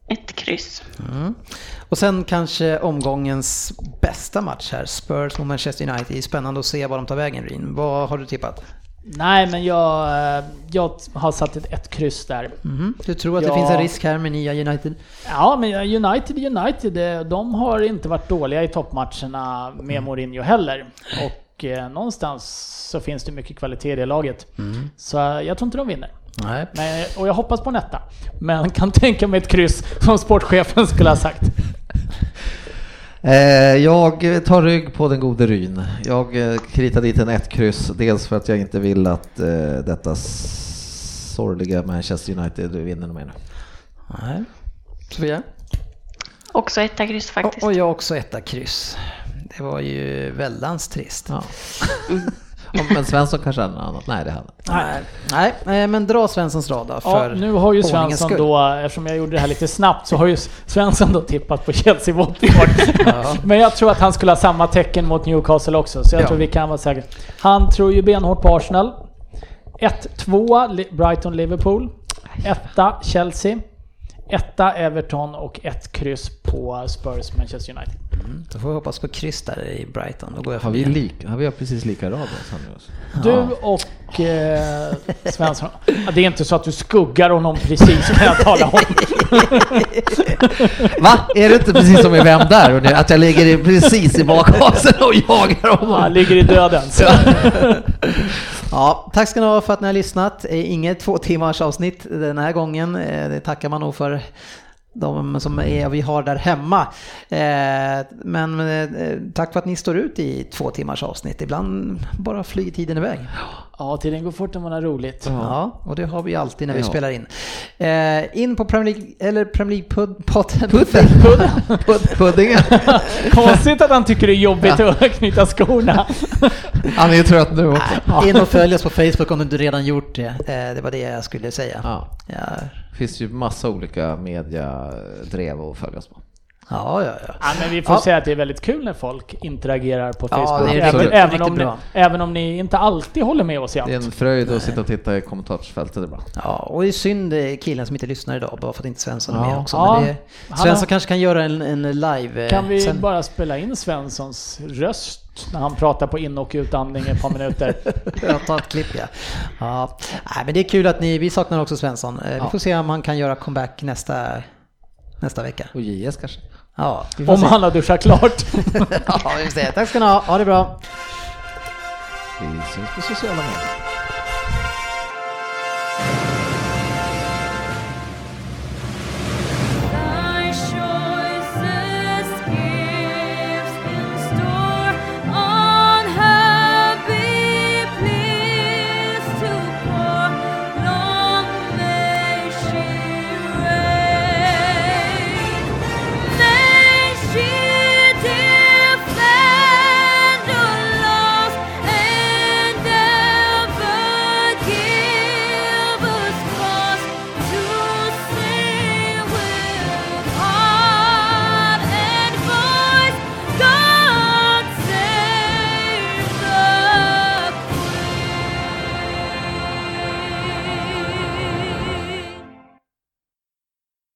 Ett kryss. Mm. Och sen kanske omgångens bästa match här, Spurs mot Manchester United. Det är spännande att se vad de tar vägen, Ryn. Vad har du tippat? Nej, men jag, eh, jag har satt ett, ett kryss där. Mhm. Du tror att Ja. det finns en risk här med nya United? Ja, men United United. eh, De har inte varit dåliga i toppmatcherna med Mourinho heller. Och eh, någonstans så finns det mycket kvalitet i det laget. Så eh, jag tror inte de vinner. Nej. Men, och jag hoppas på en etta. Men kan tänka mig ett kryss som sportchefen skulle ha sagt. Eh, jag tar rygg på den gode Ryn. Jag eh, kritar dit en ett kryss, dels för att jag inte vill att eh, detta sorgliga Manchester United vinner mer nu. Nej. Sofia? Också etta kryss faktiskt. Och, och jag också etta kryss. Det var ju väldans trist. Ja. [laughs] Ja, Men Svensson kanske hade något annat? Nej, det hade inte. Nej, nej, eh, men dra Svenssons rad då, Ja, för nu har ju Svensson skull. då, eftersom jag gjorde det här lite snabbt, så har ju Svensson då tippat på Chelsea Watford. Men jag tror att han skulle ha samma tecken mot Newcastle också, så jag Ja. tror vi kan vara säkra. Han tror ju benhårt på Arsenal. 1-2 Li- Brighton-Liverpool. 1 Chelsea. 1 Everton och ett kryss på Spurs Manchester United. Då får vi hoppas på kryss där i Brighton. Då går jag Har vi, lik, har vi precis lika rad då? Du och eh, Svensson. Det är inte så att du skuggar honom precis som jag talar om. Va? Är det inte precis som i Vem där? Att jag ligger precis i bakhasen och jagar Han honom? ligger i döden. Ja, tack ska ni ha för att ni har lyssnat. Inget två timmars avsnitt den här gången. Eh, det tackar man nog för de som är, vi har där hemma. Eh, men eh, tack för att ni står ut i två timmars avsnitt. Ibland bara flyger tiden iväg. Ja, tiden går fort när man har roligt. Ja, och det har vi alltid när vi Ja. spelar in. Eh, in på Premier League, eller Premier League-podden. Pud- [laughs] Puddingen? Konstigt att han tycker det är jobbigt att knyta skorna. Han är ju trött nu också. In och följ oss på Facebook om du inte redan gjort det. Eh, det var det jag skulle säga. Ja. Ja, Det finns ju massa olika mediadrev att följa oss på. Ja, ja, ja. Ja, men vi får Ja. säga att det är väldigt kul när folk interagerar på Ja, Facebook. det är även, även, om ni, även om ni inte alltid håller med oss i Det är allt. en fröjd att sitta och titta i kommentarsfältet ibland. Ja, och det är synd eh, killen som inte lyssnar idag bara för att inte Svensson är med Ja. också. Ja. Men det, Svensson kanske kan göra en, en live. eh, Kan vi sen. bara spela in Svenssons röst när han pratar på in och utandning ett par minuter? [laughs] Jag tar ett klipp ja. ja. Nej, men det är kul att ni, vi saknar också Svensson. Eh, Vi Ja. får se om han kan göra comeback nästa, nästa vecka. Och JS kanske. Ja, Om se. han har duschat klart. [laughs] ja, vi får se. Tack ska ni ha. Ha det bra. Vi syns på sociala medier.